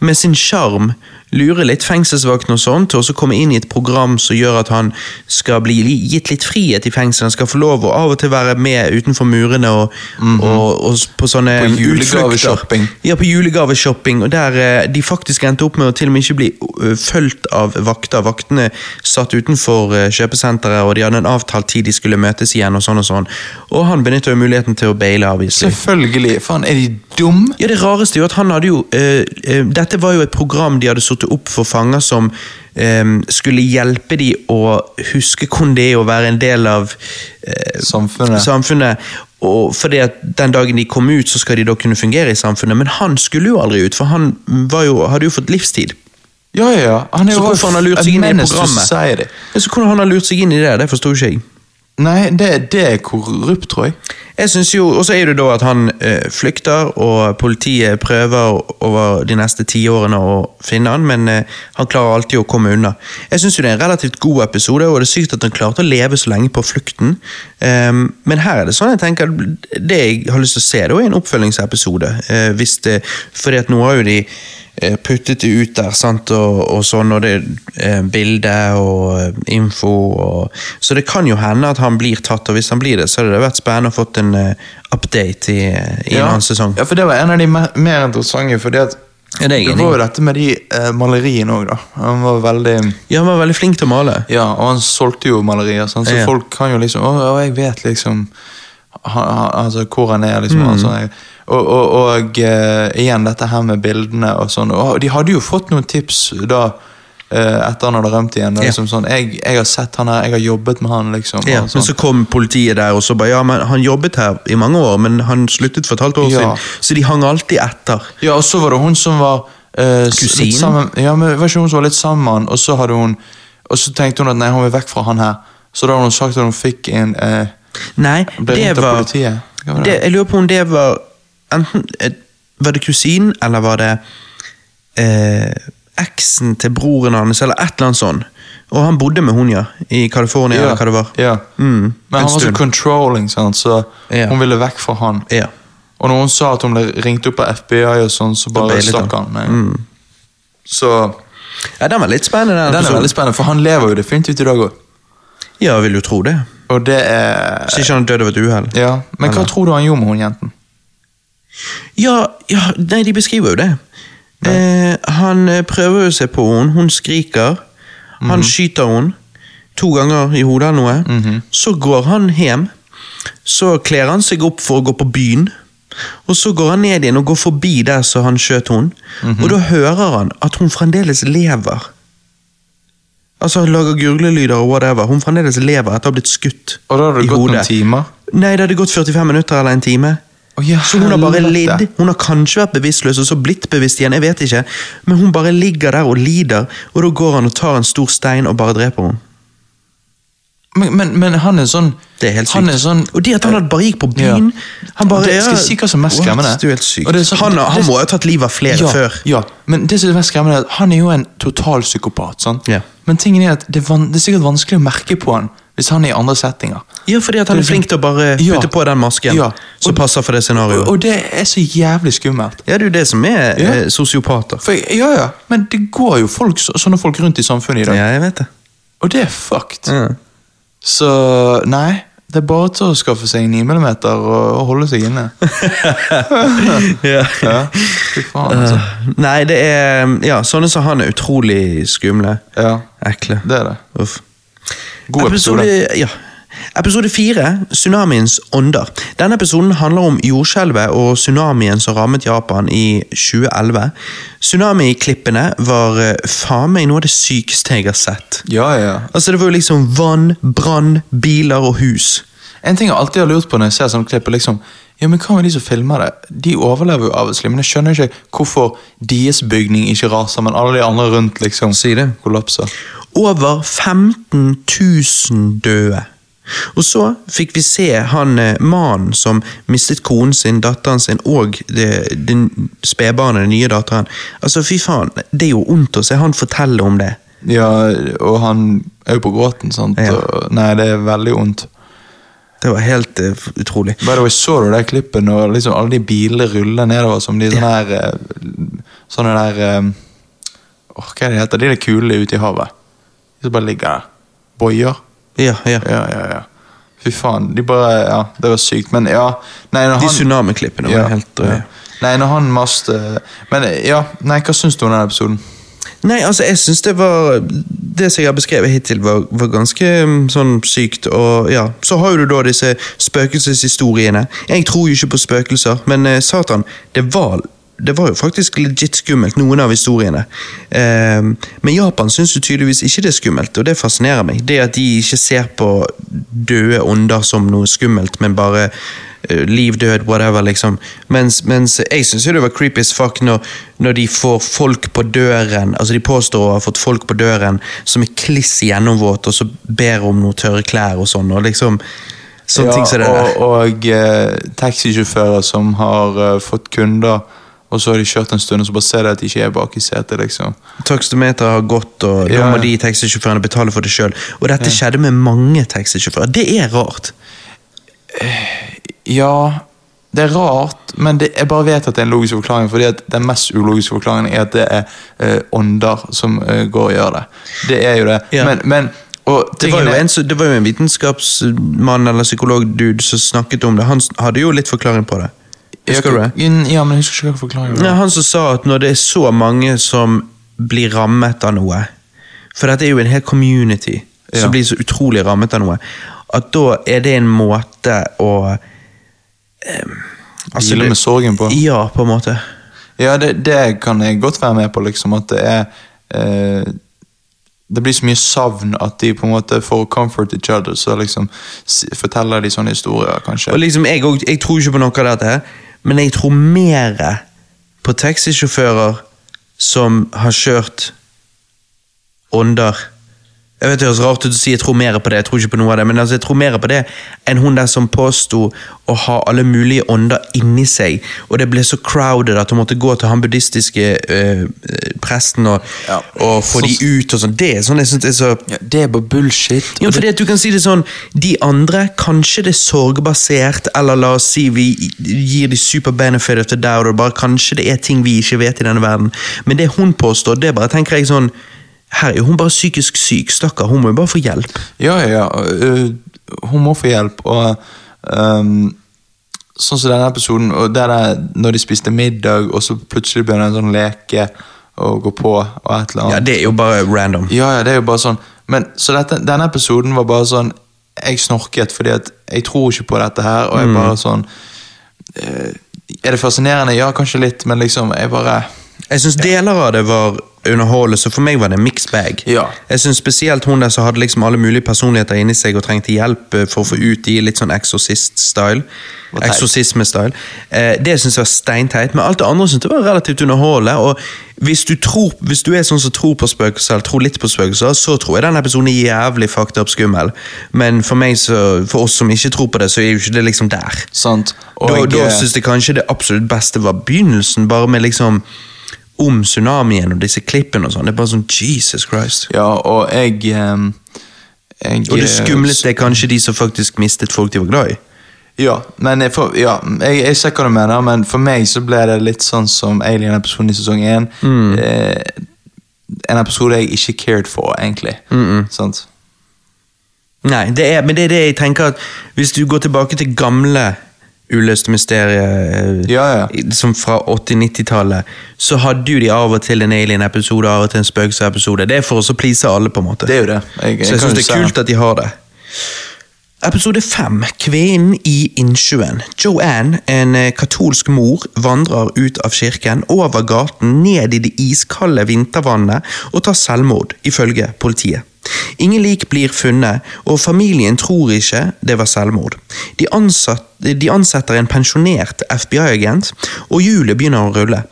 med sin sjarm lure litt fengselsvakten og sånn til å også komme inn i et program som gjør at han skal bli gitt litt frihet i fengselet. Han skal få lov å av og til være med utenfor murene og, og, og på sånne På julegaveshopping. Ja, på julegaveshopping, og der eh, de faktisk endte opp med å til og med ikke bli ø, fulgt av vakter. Vaktene satt utenfor eh, kjøpesenteret, og de hadde en avtalt tid de skulle møtes igjen, og sånn og sånn. Og han benytta jo muligheten til å baile, obviously. Selvfølgelig. Faen, er de dum? Ja, Det rareste er jo at han hadde jo uh, uh, Dette var jo et program de hadde satt opp for fanger som eh, skulle hjelpe de å huske hvordan det er å være en del av eh, Samfunnet. samfunnet. Og fordi at Den dagen de kom ut, så skal de da kunne fungere i samfunnet. Men han skulle jo aldri ut, for han var jo, hadde jo fått livstid. Ja, ja, ja. Han er Så hvorfor han har lurt seg inn i programmet? Så Hvordan han har lurt seg inn i det, det forstår ikke jeg. Nei, det, det er korrupt, tror jeg. Jeg synes jo, Og så er det da at han eh, flykter, og politiet prøver over de neste tiårene å finne han, men eh, han klarer alltid å komme unna. Jeg syns det er en relativt god episode, og det er sykt at han klarte å leve så lenge på flukten. Ehm, men her er det sånn jeg tenker Det jeg har lyst til å se, da er en oppfølgingsepisode. Uh, hvis det, fordi at nå har jo de eh, puttet det ut der, sant, og, og sånn, og det er eh, bilder og info og Så det kan jo hende at han blir tatt, og hvis han blir det, så hadde det vært spennende å fått en update i, i en annen sesong. Ja, for det var en av de mer, mer interessante, fordi at Ja, det det var jo dette med de eh, maleriene òg, da. Han var veldig Ja, han var veldig flink til å male. Ja, og han solgte jo malerier, sånn, så Ja. folk kan jo liksom Å, å, jeg vet liksom han, han, altså, hvor han er, liksom. Mm. Altså, jeg, og og, og uh, igjen dette her med bildene og sånn. Og de hadde jo fått noen tips da etter han hadde rømt igjen. Ja. Liksom sånn, jeg, jeg har sett han her, jeg har jobbet med han, liksom. Ja, sånn. men så kom politiet der og så bare Ja, men han jobbet her i mange år, men han sluttet for et halvt år Ja. siden. Så de hang alltid etter. Ja, og så var det hun som var uh, Kusinen? sammen, Ja, men var ikke hun som var litt sammen og så hadde hun Og så tenkte hun at nei, hun vil vekk fra han her. Så da hadde hun sagt at hun fikk en uh, Nei, det var det var det? det, Jeg lurer på om det var Enten eh, Var det kusinen, eller var det eh, eksen til broren hans, eller et eller annet sånt. Og han bodde med hun, ja. I California, eller hva det var. Ja. Mm, Men han var så controlling, sant? så Ja. hun ville vekk fra han. Og når hun sa at hun ble ringt opp av FBI, og sånn, så bare stakk han. han. Mm. Så ja, den var litt spennende. Den, den er veldig spennende, for han lever jo definitivt i dag òg. Ja, vil du tro det. Og det er Så ikke han døde av et uhell. Ja, Men hva tror du han gjorde med hun jenten? Ja, ja, nei, de beskriver jo det. Eh, han eh, prøver jo seg på henne, hun skriker. Han skyter henne to ganger i hodet eller noe. Så går han hjem. Så kler han seg opp for å gå på byen. Og så går han ned igjen og går forbi der så han skjøt henne. Og da hører han at hun fremdeles lever. Altså han lager gurglelyder og whatever. Hun fremdeles lever etter å ha blitt skutt Og da hadde det gått hodet. noen timer? Nei, det hadde gått 45 minutter eller en time. Å, ja, Så hun har bare lidd. Hun har kanskje vært bevisstløs og så blitt bevisst igjen, jeg vet ikke. Men hun bare ligger der og lider, og da går han og tar en stor stein og bare dreper henne. Men, men, men han er sånn Det er helt sykt. Han er sånn og det at han bare gikk på byen Han bare, Det- skal si hva som er mest skremmende? Det er helt sykt. Er sånn- han, han må jo ha tatt livet av flere ja, før. Ja, men det som er mest skremmende er at han er jo en total psykopat. sant? Ja. Men tingen er at det er, det er sikkert vanskelig å merke på han hvis han er i andre settinger. Ja, fordi at han er flink til å bare Ja. putte på den masken Ja. som passer for det scenarioet. og det er så jævlig skummelt. Ja, det er jo det som er Ja. eh, sosiopater. For, ja, ja, Men det går jo folk, sånne folk rundt i samfunnet i dag. Ja, jeg vet det. Og det er fucked. Ja. Så nei, det er bare til å skaffe seg 9 mm og, og holde seg inne. Ja. Ja, Fy faen, altså. Uh, nei, det er Ja, sånne som han er utrolig skumle. Ja, Ekle. det er det. Uff. God episode. Ja. Episode fire, tsunamiens ånder. Denne episoden handler om jordskjelvet og tsunamien som rammet Japan i 2011. Tsunamiklippene var eh, faen meg noe av det sykeste jeg har sett. Ja, ja. Altså Det var jo liksom vann, brann, biler og hus. En ting jeg alltid har lurt på når jeg ser sånne klipp, er liksom Ja, men hva med de som filmer det? De overlever jo obviously, men jeg skjønner ikke hvorfor deres bygning ikke raser, men alle de andre rundt liksom Si det. kollapser. Over 15 000 døde. Og så fikk vi se han eh, mannen som mistet konen sin, datteren sin og det, det spedbarnet, den nye datteren. Altså, fy faen, det er jo vondt å se han fortelle om det. Ja, og han er jo på gråten, sant? Ja. Nei, det er veldig vondt. Det var helt uh, utrolig. By the way, så du det klippet når liksom alle de bilene ruller nedover som de sånne ja. der Sånne der eh, åh, Hva er det heter de der kulene ute i havet? Som bare ligger der. Boier? Ja, ja. Ja, ja, ja. Fy faen. De bare Ja, det var sykt. Men ja nei, når De han, tsunamiklippene var ja, helt drøye. ja. Nei, når han mast Men ja, nei, hva syns du om den episoden? Nei, altså, jeg syns det var Det som jeg har beskrevet hittil, var, var ganske mm, sånn sykt. Og ja, Så har du da disse spøkelseshistoriene. Jeg tror jo ikke på spøkelser, men eh, satan, det var det var jo faktisk legit skummelt, noen av historiene. Eh, men Japan syns jo tydeligvis ikke det er skummelt, og det fascinerer meg. Det at de ikke ser på døde ånder som noe skummelt, men bare eh, liv, død, whatever, liksom. Mens, mens jeg syns det var creepy as fuck når, når de får folk på døren, altså de påstår å ha fått folk på døren som er kliss gjennomvåte, og så ber om noen tørre klær og sånn, og liksom Sånne ting som det der. og og eh, taxisjåfører som har uh, fått kunder, og så har de kjørt en stund, og så bare ser de at de ikke er bak i setet, liksom. Takstometeret har gått, og Ja. da må de taxisjåførene betale for det sjøl. Og dette skjedde med mange taxisjåfører. Det er rart. Ja, det er rart, men det, jeg bare vet at det er en logisk forklaring. Fordi at den mest ulogiske forklaringen er at det er eh, ånder som eh, går og gjør det. Det er jo det. Ja. Men, men Det var, en, det var jo en vitenskapsmann eller psykolog-dude som snakket om det. Han hadde jo litt forklaring på det. Husker du det? Ja, men jeg husker ikke hva forklaringen Ja, var. han som sa at når det er så mange som blir rammet av noe For dette er jo en hel community Ja. som blir så utrolig rammet av noe. At da er det en måte å em, altså Hvile med sorgen på. Ja, på en måte. Ja, det, det kan jeg godt være med på, liksom. At det er eh, Det blir så mye savn at de på en måte får comfort each other, så liksom forteller de sånne historier, kanskje. Og liksom, jeg, jeg tror ikke på noe av dette, men jeg tror mer på taxisjåfører som har kjørt ånder. Jeg vet Det høres rart ut å si jeg tror mer på det, jeg tror ikke på noe av det, men altså, jeg tror mer på det enn hun der som påsto å ha alle mulige ånder inni seg, og det ble så crowded at hun måtte gå til han buddhistiske øh, presten og, Ja. og få de ut og sånn. Det sånn det er så ja, det er bare bullshit. jo, fordi at du kan si det sånn De andre, kanskje det er sorgbasert, eller la oss si vi gir de super benefit of the doubt, og bare kanskje det er ting vi ikke vet i denne verden. Men det hun påstår, det bare tenker jeg sånn Her er jo hun bare psykisk syk, stakkar. Hun må jo bare få hjelp. Ja, ja, ja. øh, hun må få hjelp, og um, Sånn som denne episoden, og der er når de spiste middag, og så plutselig begynner en sånn leke å gå på, og et eller annet. Ja, Det er jo bare random. Ja, ja, det er jo bare sånn Men så dette, denne episoden var bare sånn Jeg snorket fordi at jeg tror ikke på dette her, og jeg bare sånn eh, Er det fascinerende? Ja, kanskje litt, men liksom, jeg bare Jeg syns deler av det var underholdende, så for meg var det en mixed bag. Ja. Jeg synes Spesielt hun der som hadde liksom alle mulige personligheter inni seg og trengte hjelp eh, for å få ut de litt sånn teit. Eksorsisme-style. Eh, det syns jeg var steinteit, men alt det andre synes jeg var relativt underholdende. Og hvis du, tror, hvis du er sånn som tror på spøkelser, eller tror litt på spøkelser, så tror jeg den episoden er jævlig fucked up skummel. Men for så, for oss som ikke tror på det, så er jo ikke det liksom der. Sant. Da, Og da eh, syns jeg kanskje det absolutt beste var begynnelsen, bare med liksom om tsunamien og disse klippene og sånn. Det er bare sånn Jesus Christ. Ja, og jeg, ehm, jeg Og det eh, skumleste er kanskje de som faktisk mistet folk de var glad i. Ja, men jeg, for, ja, jeg, jeg ser hva du mener, men for meg så ble det litt sånn som Alien-episoden i sesong 1. Mm. Eh, en episode jeg ikke cared for, egentlig. Sant? Nei, det er, men det er det jeg tenker at hvis du går tilbake til gamle uløste mysterier eh, Ja, ja. som fra 80-90-tallet, så hadde jo de av og til en alien-episode av og til en spøkelsesepisode. Det er for å please alle, på en måte. Det er jo det. Jeg, Så jeg syns det er kult at de har det. Episode fem, Kvinnen i innsjøen. Joanne, en eh, katolsk mor, vandrer ut av kirken, over gaten, ned i det iskalde vintervannet og tar selvmord, ifølge politiet. Ingen lik blir funnet, og familien tror ikke det var selvmord. De, ansatt, de ansetter en pensjonert FBI-agent, og hjulet begynner å rulle.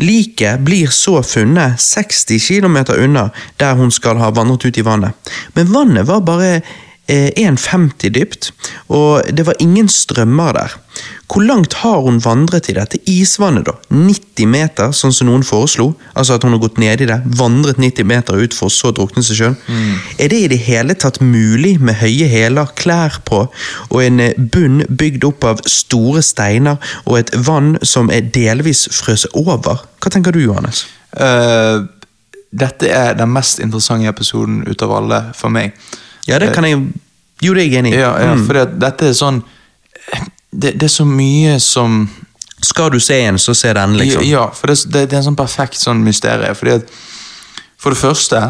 Liket blir så funnet 60 km unna der hun skal ha vandret ut i vannet. Men vannet var bare 1,50 dypt, og det var ingen strømmer der. Hvor langt har hun vandret i dette isvannet, da? 90 meter, sånn som noen foreslo? Altså at hun har gått nedi det, vandret 90 meter ut for å så drukne seg sjøl? Er det i det hele tatt mulig med høye hæler, klær på, og en eh, bunn bygd opp av store steiner og et vann som er delvis frøset over? Hva tenker du, Johannes? Uh, dette er den mest interessante episoden ut av alle for meg. Ja, det kan jeg Jo, det er jeg enig i. Ja, ja Mm. for dette er sånn det, det er så mye som Skal du se en, så se den, liksom. Ja, for det, det, det er en sånn perfekt sånn mysterie. Fordi at For det første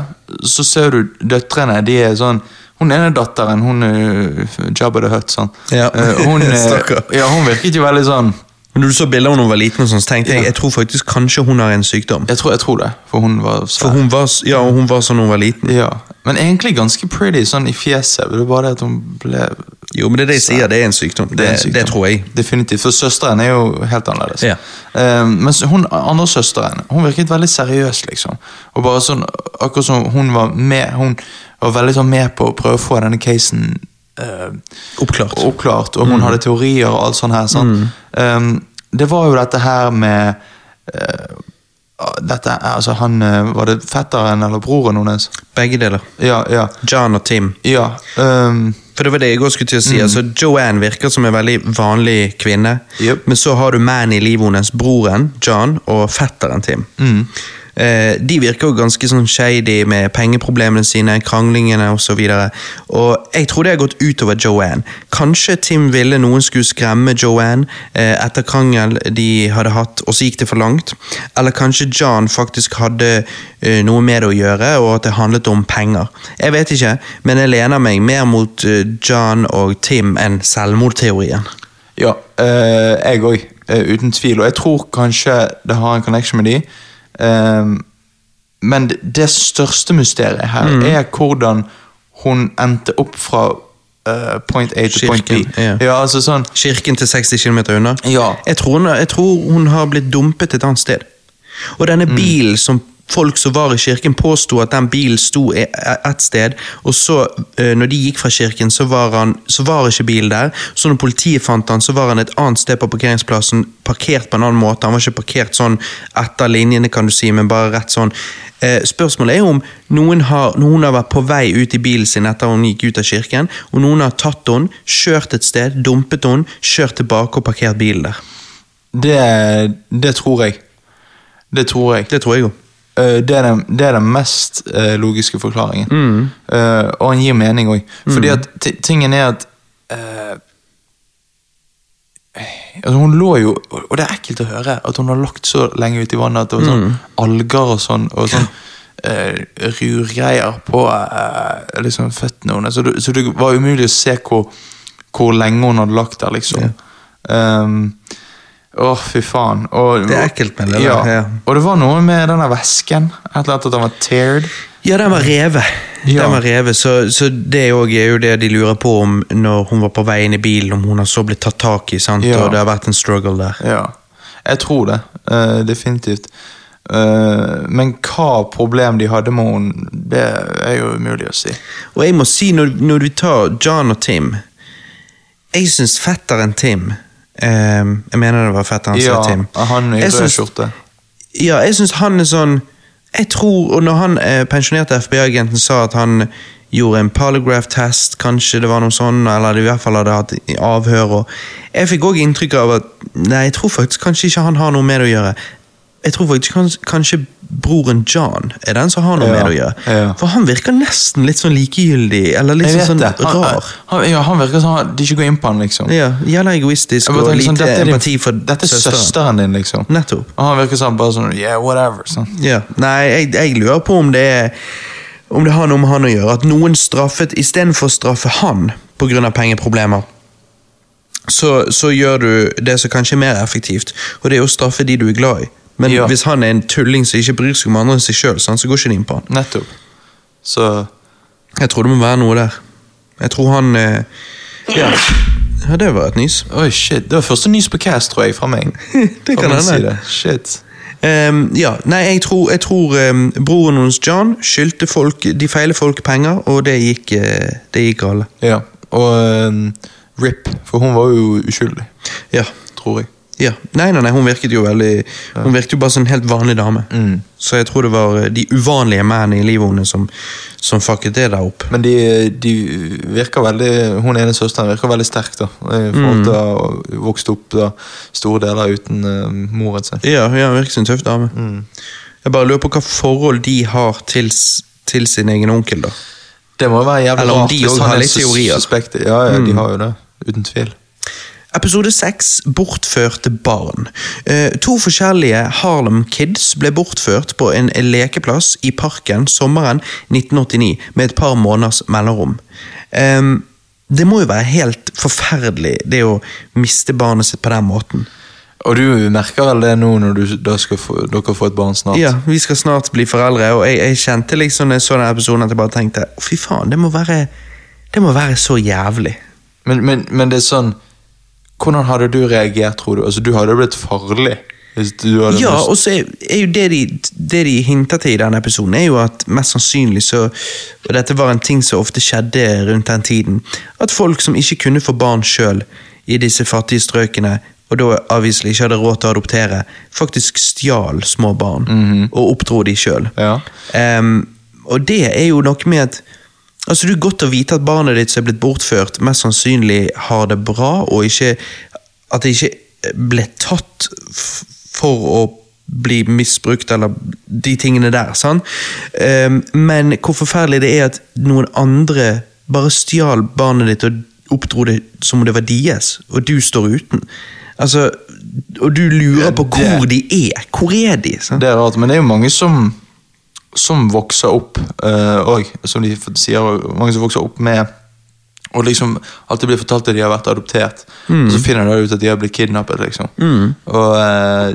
så ser du døtrene. De er sånn Hun ene datteren, hun er Jabba the Hutt, sånn. Ja. Eh, hun, eh, ja, hun virket jo veldig sånn Men Når du så bilder av henne da hun var liten, og sånn, så tenkte jeg jeg tror faktisk kanskje hun har en sykdom. Jeg tror, jeg tror det, for hun var svær. For hun var, ja, hun var sånn da hun var liten. Ja, Men egentlig ganske pretty sånn i fjeset. Det var bare det at hun ble Jo, men det er det jeg sier, det er en sykdom. Det, Det er en det, tror jeg. Definitivt. For søsteren er jo helt annerledes. Ja. Eh, mens hun andre søsteren hun virket veldig seriøs, liksom. Og bare sånn, Akkurat som hun var med Hun var veldig sånn med på å prøve å få denne casen eh, Oppklart. oppklart, og hun hadde teorier og alt sånt her. Sant? Um, det var jo dette her med uh, dette, altså han, eh, Var det fetteren eller broren hennes? Begge deler. Ja, ja. John og Tim. ja um, For det var det jeg også skulle til å si. altså Joanne virker som en veldig vanlig kvinne. Yep. Men så har du mannen i livet hennes, broren John, og fetteren Tim. Eh, de virker jo ganske sånn shady med pengeproblemene sine, kranglingene osv. Jeg tror det har gått utover Joanne. Kanskje Tim ville noen skulle skremme Joanne eh, etter krangel de hadde hatt, og så gikk det for langt. Eller kanskje John faktisk hadde eh, noe med det å gjøre, og at det handlet om penger. Jeg vet ikke, men jeg lener meg mer mot eh, John og Tim enn selvmordteorien. Ja, eh, jeg òg. uten tvil. Og jeg tror kanskje det har en connection med de. Ehm, men det, største mysteriet her er hvordan hun endte opp fra Uh, point A til point B. Ja. Ja, altså sånn Kirken til 60 km unna? Ja. Jeg tror, hun, jeg tror hun har blitt dumpet et annet sted. Og denne Mm. bilen som folk som var i kirken påsto at den bilen sto e- et sted, og så, eh, når de gikk fra kirken, så var, han, så var ikke bilen der. Så når politiet fant han, så var han et annet sted på parkeringsplassen, parkert på en annen måte. Han var ikke parkert sånn etter linjene, kan du si, men bare rett sånn. Eh, spørsmålet er om noen har, noen har vært på vei ut i bilen sin etter hun gikk ut av kirken, og noen har tatt henne, kjørt et sted, dumpet henne, kjørt tilbake og parkert bilen der. det, det tror jeg. Det tror jeg. Det tror jeg òg. Eh, det, er den, det er den mest eh, logiske forklaringen. Mm. Uh, og den gir mening òg. Fordi at tingen er at uh, altså Hun lå jo Og det er ekkelt å høre at hun har lagt så lenge ute i vannet at det var sånn Mm. alger og sånn. Og sånn uh, rurgreier på liksom føttene hennes. Så, så det var umulig å se hvor, hvor lenge hun hadde lagt der, liksom. Um, Åh, fy faen. Og, Det er ekkelt med det ja. ja. Og det var noe med denne vesken. Et eller annet at den var teared. Ja, den var revet. Ja. Den var revet, så, så det er jo det de lurer på om når hun var på vei inn i bilen, om hun har så blitt tatt tak i, sant? Ja. og det har vært en struggle der. Ja, jeg tror det. Uh, definitivt. Uh, men hva problem de hadde med henne, det er jo umulig å si. Og jeg må si, når, når vi tar John og Tim Jeg syns fetteren Tim Jeg mener det var fetteren hans, Ja, Tim. han i rød skjorte. Ja, jeg syns han er sånn Jeg tror, og når han eh, pensjonerte FBI-agenten sa at han gjorde en polygraph-test, kanskje det var noe sånn, eller i hvert fall hadde hatt avhør, og Jeg fikk òg inntrykk av at Nei, jeg tror faktisk kanskje ikke han har noe med det å gjøre. Jeg tror faktisk kanskje broren John er den som har noe med det å gjøre. For han virker nesten litt sånn likegyldig, eller litt sånn, sånn. Han, rar. han, ja, han virker som han- de ikke går inn på han, liksom. Ja, Jævla egoistisk og tenker lite sånn, dette er din- empati for Dette er søsteren. søsteren din, liksom. Nettopp. Og han virker sånn bare sånn Yeah, whatever. Sånn. Ja, Nei, jeg, jeg lurer på om det er Om det har noe med han å gjøre. At noen straffet istedenfor å straffe han pga. pengeproblemer, så, så gjør du det som kanskje er mer effektivt, og det er å straffe de du er glad i. Men Ja. hvis han er en tulling som ikke bryr seg om andre enn seg sjøl, så går ikke det inn på han. Nettopp. Så Jeg tror det må være noe der. Jeg tror han eh, Ja, ja det var et nys. Oi, shit. Det var første nys på cast, tror jeg, fra meg. Det kan hende. Shit. Um, ja, nei, jeg tror, jeg tror um, broren hans John skyldte folk, de feile folk penger, og det gikk, uh, det gikk galt. Ja. Og um, RIP, for hun var jo uskyldig, Ja. tror jeg. Ja. Nei, nei, nei, hun virket jo veldig Hun virket jo bare som en helt vanlig dame. Mm. Så jeg tror det var eh, de uvanlige mennene i livet hennes som, som fucket det der opp. Men de, de virker veldig Hun ene søsteren virker veldig sterk, da. I forhold til å ha vokst opp da, store deler uten uh, moren sin. Ja, ja, hun virker som en tøff dame. Mm. Jeg bare lurer på hva forhold de har til, til sin egen onkel, da. Det må jo være jævlig Eller om de òg har litt teorier. Ja, ja, de har jo det. Uten tvil. Episode 6 Bortførte barn. Eh, to forskjellige Harlem Kids ble bortført på en lekeplass i parken sommeren 1989 med et par måneders mellomrom. Det må jo være helt forferdelig det å miste barnet sitt på den måten. Og du merker vel det nå når du få, dere får et barn snart? Ja, Vi skal snart bli foreldre, og jeg, jeg kjente liksom når jeg så den episoden at jeg bare tenkte fy faen, det må være, det må være så jævlig. Men, men, men det er sånn Hvordan hadde du reagert, tror du? Altså, Du hadde blitt farlig. Ja, og så er, er jo det de, det de hinter til i denne episoden, er jo at mest sannsynlig så Og dette var en ting som ofte skjedde rundt den tiden. At folk som ikke kunne få barn sjøl i disse fattige strøkene, og da avviselig ikke hadde råd til å adoptere, faktisk stjal små barn og oppdro de sjøl. Ja. og det er jo noe med at Altså, Det er godt å vite at barnet ditt som er blitt bortført, mest sannsynlig har det bra, og ikke at det ikke ble tatt for å bli misbrukt, eller de tingene der. sant? Um, men hvor forferdelig det er at noen andre bare stjal barnet ditt og oppdro det som om det var deres, og du står uten. Altså, Og du lurer på Det- hvor de er. Hvor er de? sant? Det er rart, men det er jo mange som som vokser opp òg, som de sier, mange som vokser opp med og liksom alltid blir fortalt at de har vært adoptert, og så finner de ut at de har blitt kidnappet. liksom. Og eh,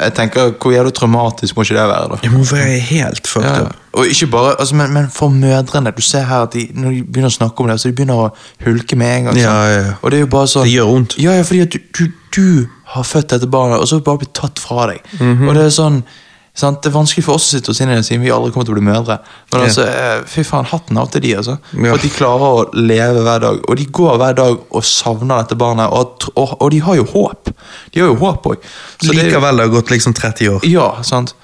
jeg tenker, hvor jævlig traumatisk må ikke det være? da? Det må være helt fucked Ja, og ikke bare, altså, men, men for mødrene Du ser her at de, når de begynner å snakke om det, så de begynner å hulke med en gang. Ja, ja, ja. Og det er jo bare sånn Det gjør vondt. Ja, ja, fordi at du, du, du har født dette barnet, og så bare blitt tatt fra deg. Mhm. Og Det er sånn sant? Det er vanskelig for oss å sitte oss inn i det siden vi aldri kommer til å bli mødre. Men altså, eh, fy faen, hatten av til de, altså. For at de klarer å leve hver dag. Og de går hver dag og savner dette barnet, og, og, og de har jo håp. De har jo håp òg. Likevel det har gått liksom 30 år. Ja, sant.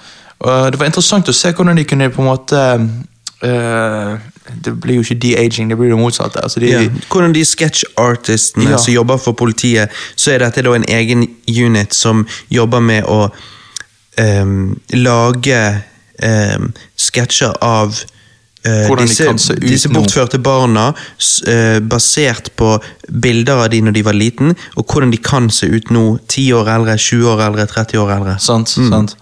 Og det var interessant å se hvordan de kunne på en måte Uh, Det blir jo ikke de-aging, det blir det motsatte. Altså de, Ja. Hvordan de sketsjartistene Ja. som jobber for politiet, så er dette da en egen unit som jobber med å ehm, lage um, sketsjer av uh, disse, disse bortførte barna, eh, basert på bilder av de når de var liten, og hvordan de kan se ut nå, 10 år eldre, 20 år eldre, 30 år eldre. Sant, sant.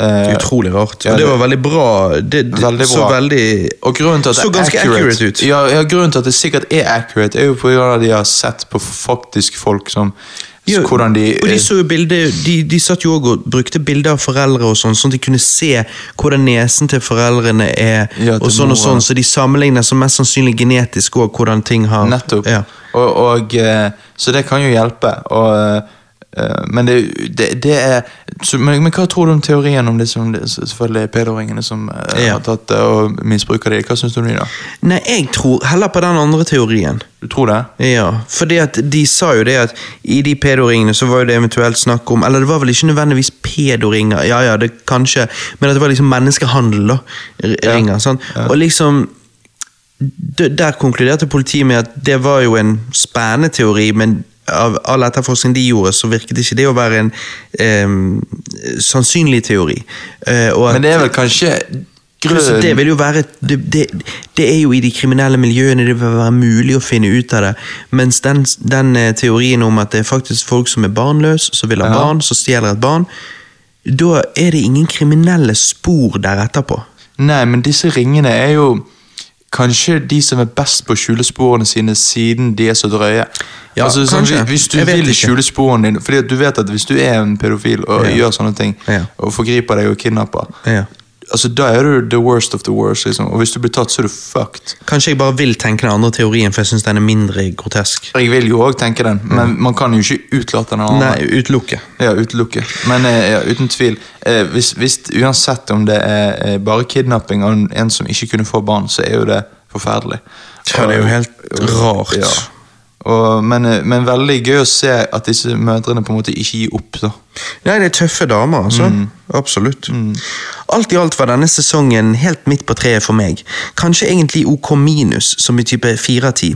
Eh, Utrolig rart. ja, og det det- var veldig bra. Det, det Veldig så veldig og grunnen til at Så det ganske accurate ut. Ja, ja, grunnen til at det sikkert er accurate, er jo at de har sett på faktisk folk som Ja, Hvordan de, og de, så jo bilder, de, de satt jo også og brukte bilder av foreldre, og sånn, sånn at de kunne se hvordan nesen til foreldrene er. Ja, til og sånn og sånn, Så de sammenligner så mest sannsynlig genetisk òg hvordan ting har Nettopp. Ja. Og, og, eh, så det kan jo hjelpe. Og, eh, men det, det, det er så, men, men hva tror du om teorien om det som det, selvfølgelig pedoringene som eh, Ja. har tatt det og misbruker det? Hva syns du om de, da? Nei, jeg tror heller på den andre teorien. Du tror det? Ja, fordi at de sa jo det at i de pedoringene så var det eventuelt snakk om Eller det var vel ikke nødvendigvis pedoringer, ja ja, det kanskje, men at det var liksom menneskehandel, da. Ringer, Ja. Sånn. Ja. Og liksom Der konkluderte politiet med at det var jo en spennende teori, men av all etterforskning de gjorde, så virket ikke det å være en eh, sannsynlig teori. Eh, at- Men det er vel kanskje grunnen det vil jo være det, det, det er jo i de kriminelle miljøene det vil være mulig å finne ut av det. Mens den, den eh, teorien om at det er faktisk folk som er barnløse, som vil ha Ja. barn, som stjeler et barn, da er det ingen kriminelle spor der etterpå. Nei, men disse ringene er jo kanskje de som er best på å skjule sporene sine, siden de er så drøye. Ja, altså, sånn. Hvis du vil skjule sporene dine Fordi du vet at hvis du er en pedofil og gjør sånne ting, og forgriper deg og kidnapper, altså, da er du the worst of the worst. Liksom. Og hvis du blir tatt, så er du fucked. Kanskje jeg bare vil tenke den andre teorien, for jeg syns den er mindre grotesk. Jeg vil jo òg tenke den, men man kan jo ikke utelate den andre. Nei, utelukke. Ja, utelukke. Men eh, ja, uten tvil. Eh, hvis, hvis, uansett om det er eh, bare kidnapping av en- en som ikke kunne få barn, så er jo det forferdelig. Ja, det er jo helt rart. Ja. Og, men, men veldig gøy å se at disse mødrene på en måte ikke gir opp. da. Nei, det er tøffe damer, altså. Absolutt. Alt i alt var denne sesongen helt midt på treet for meg. Kanskje egentlig OK minus, som i type 4 av 10.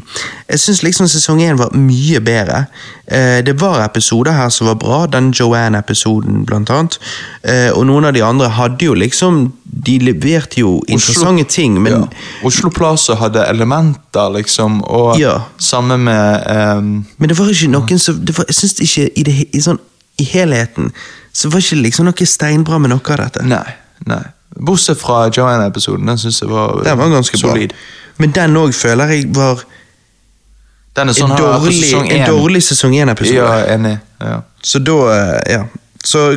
Jeg syns liksom sesong 1 var mye bedre. Eh, det var episoder her som var bra, den Joanne-episoden blant annet. Eh, og noen av de andre hadde jo liksom De leverte jo interessante ting, men ja. Oslo Plaza hadde elementer, liksom, og Ja. samme med um, Men det var ikke noen som var, Jeg synes ikke i, det, i, sånn, I helheten så var ikke liksom noe steinbra med noe av dette. Nei. nei. Bortsett fra Joanne-episoden. Den syns jeg var, Den var ganske solid. bra. Men den òg føler jeg var Den er en sånn en, dårlig, sesong en dårlig sesong én-episode. Ja, enig. Ja. Så da eh, Ja. Så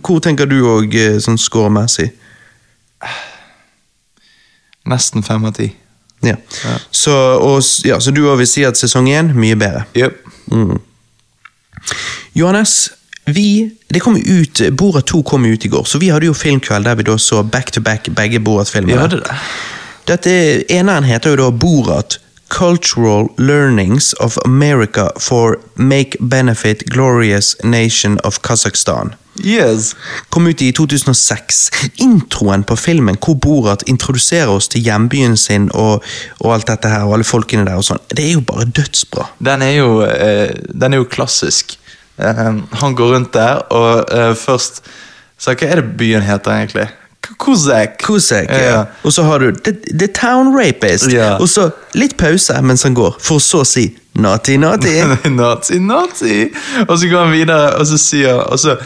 hvor tenker du òg sånn scoremessig? Nesten fem av ti. Ja. Ja. Så, og, ja, så du òg vil si at sesong én mye bedre? Yep. Johannes, vi, det kom ut, Borat 2 kom ut i går, så vi hadde jo filmkveld der vi da så back to back begge Borat-filmene. hadde det. Dette eneren heter jo da Borat Cultural Learnings of America for Make Benefit Glorious Nation of Kazakhstan. Yes. Kom ut i 2006. Introen på filmen hvor Borat introduserer oss til hjembyen sin og, og alt dette her, og alle folkene der og sånn, det er jo bare dødsbra. Den er jo, eh, den er jo klassisk. Eh, han går rundt der, og eh, først Så hva er det byen heter, egentlig? Kozak. Kozak, ja. Ja. Og så har du The, the Town Rapist, Ja. og så litt pause mens han går, for så å si naughty, naughty. naughty, naughty. Og så går han videre, og så sier og så,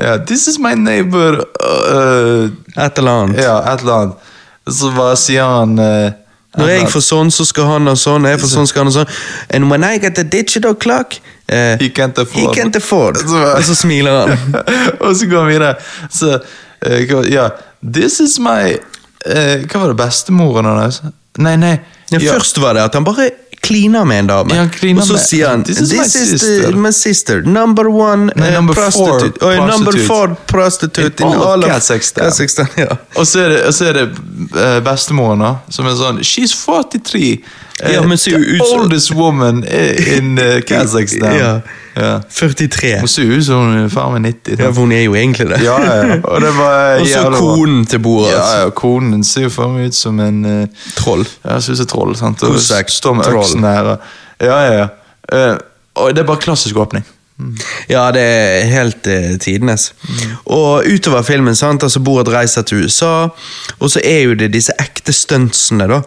ja, This is my neighbor uh, Et eller annet. Ja, et eller annet. Så bare sier han uh, Når jeg får sånn, så skal han ha sånn, jeg får sånn, skal han ha sånn. And when I get the digital clock uh, He can't afford. He can't afford. Og så smiler han. og så går han videre. Så, hva- ja, This is my uh, Hva var det bestemoren hans? Nei, nei. Ja, ja, Først var det at han bare kliner med en dame, Ja, og så sier han This is my is sister." my sister. Number one Nei, eh, number four prostitute. Oi, number four prostitute In in all of Kazakhstan. Kazakhstan. Ja. Og så er det, og så er det uh, bestemoren, da, som er sånn She's 43. Uh, Ja, men ser jo the oldest woman in uh, Kazakhstan. Ja. Ja. 43. Hun ser ut som hun er far med 90. Ja, for hun er jo egentlig det. Ja, ja. Og det var Og så konen til bordet. Ja, ja, konen ser jo for meg ut som en uh, Troll. Ja, ser ut som troll. sant? Og Kosek, står med troll. øksen her. Og, ja, ja, ja. Uh, og det er bare klassisk åpning. Ja, det er helt eh, tidenes. Og utover filmen, sant, altså Borat reiser til USA, og så er jo det disse ekte stuntsene, da.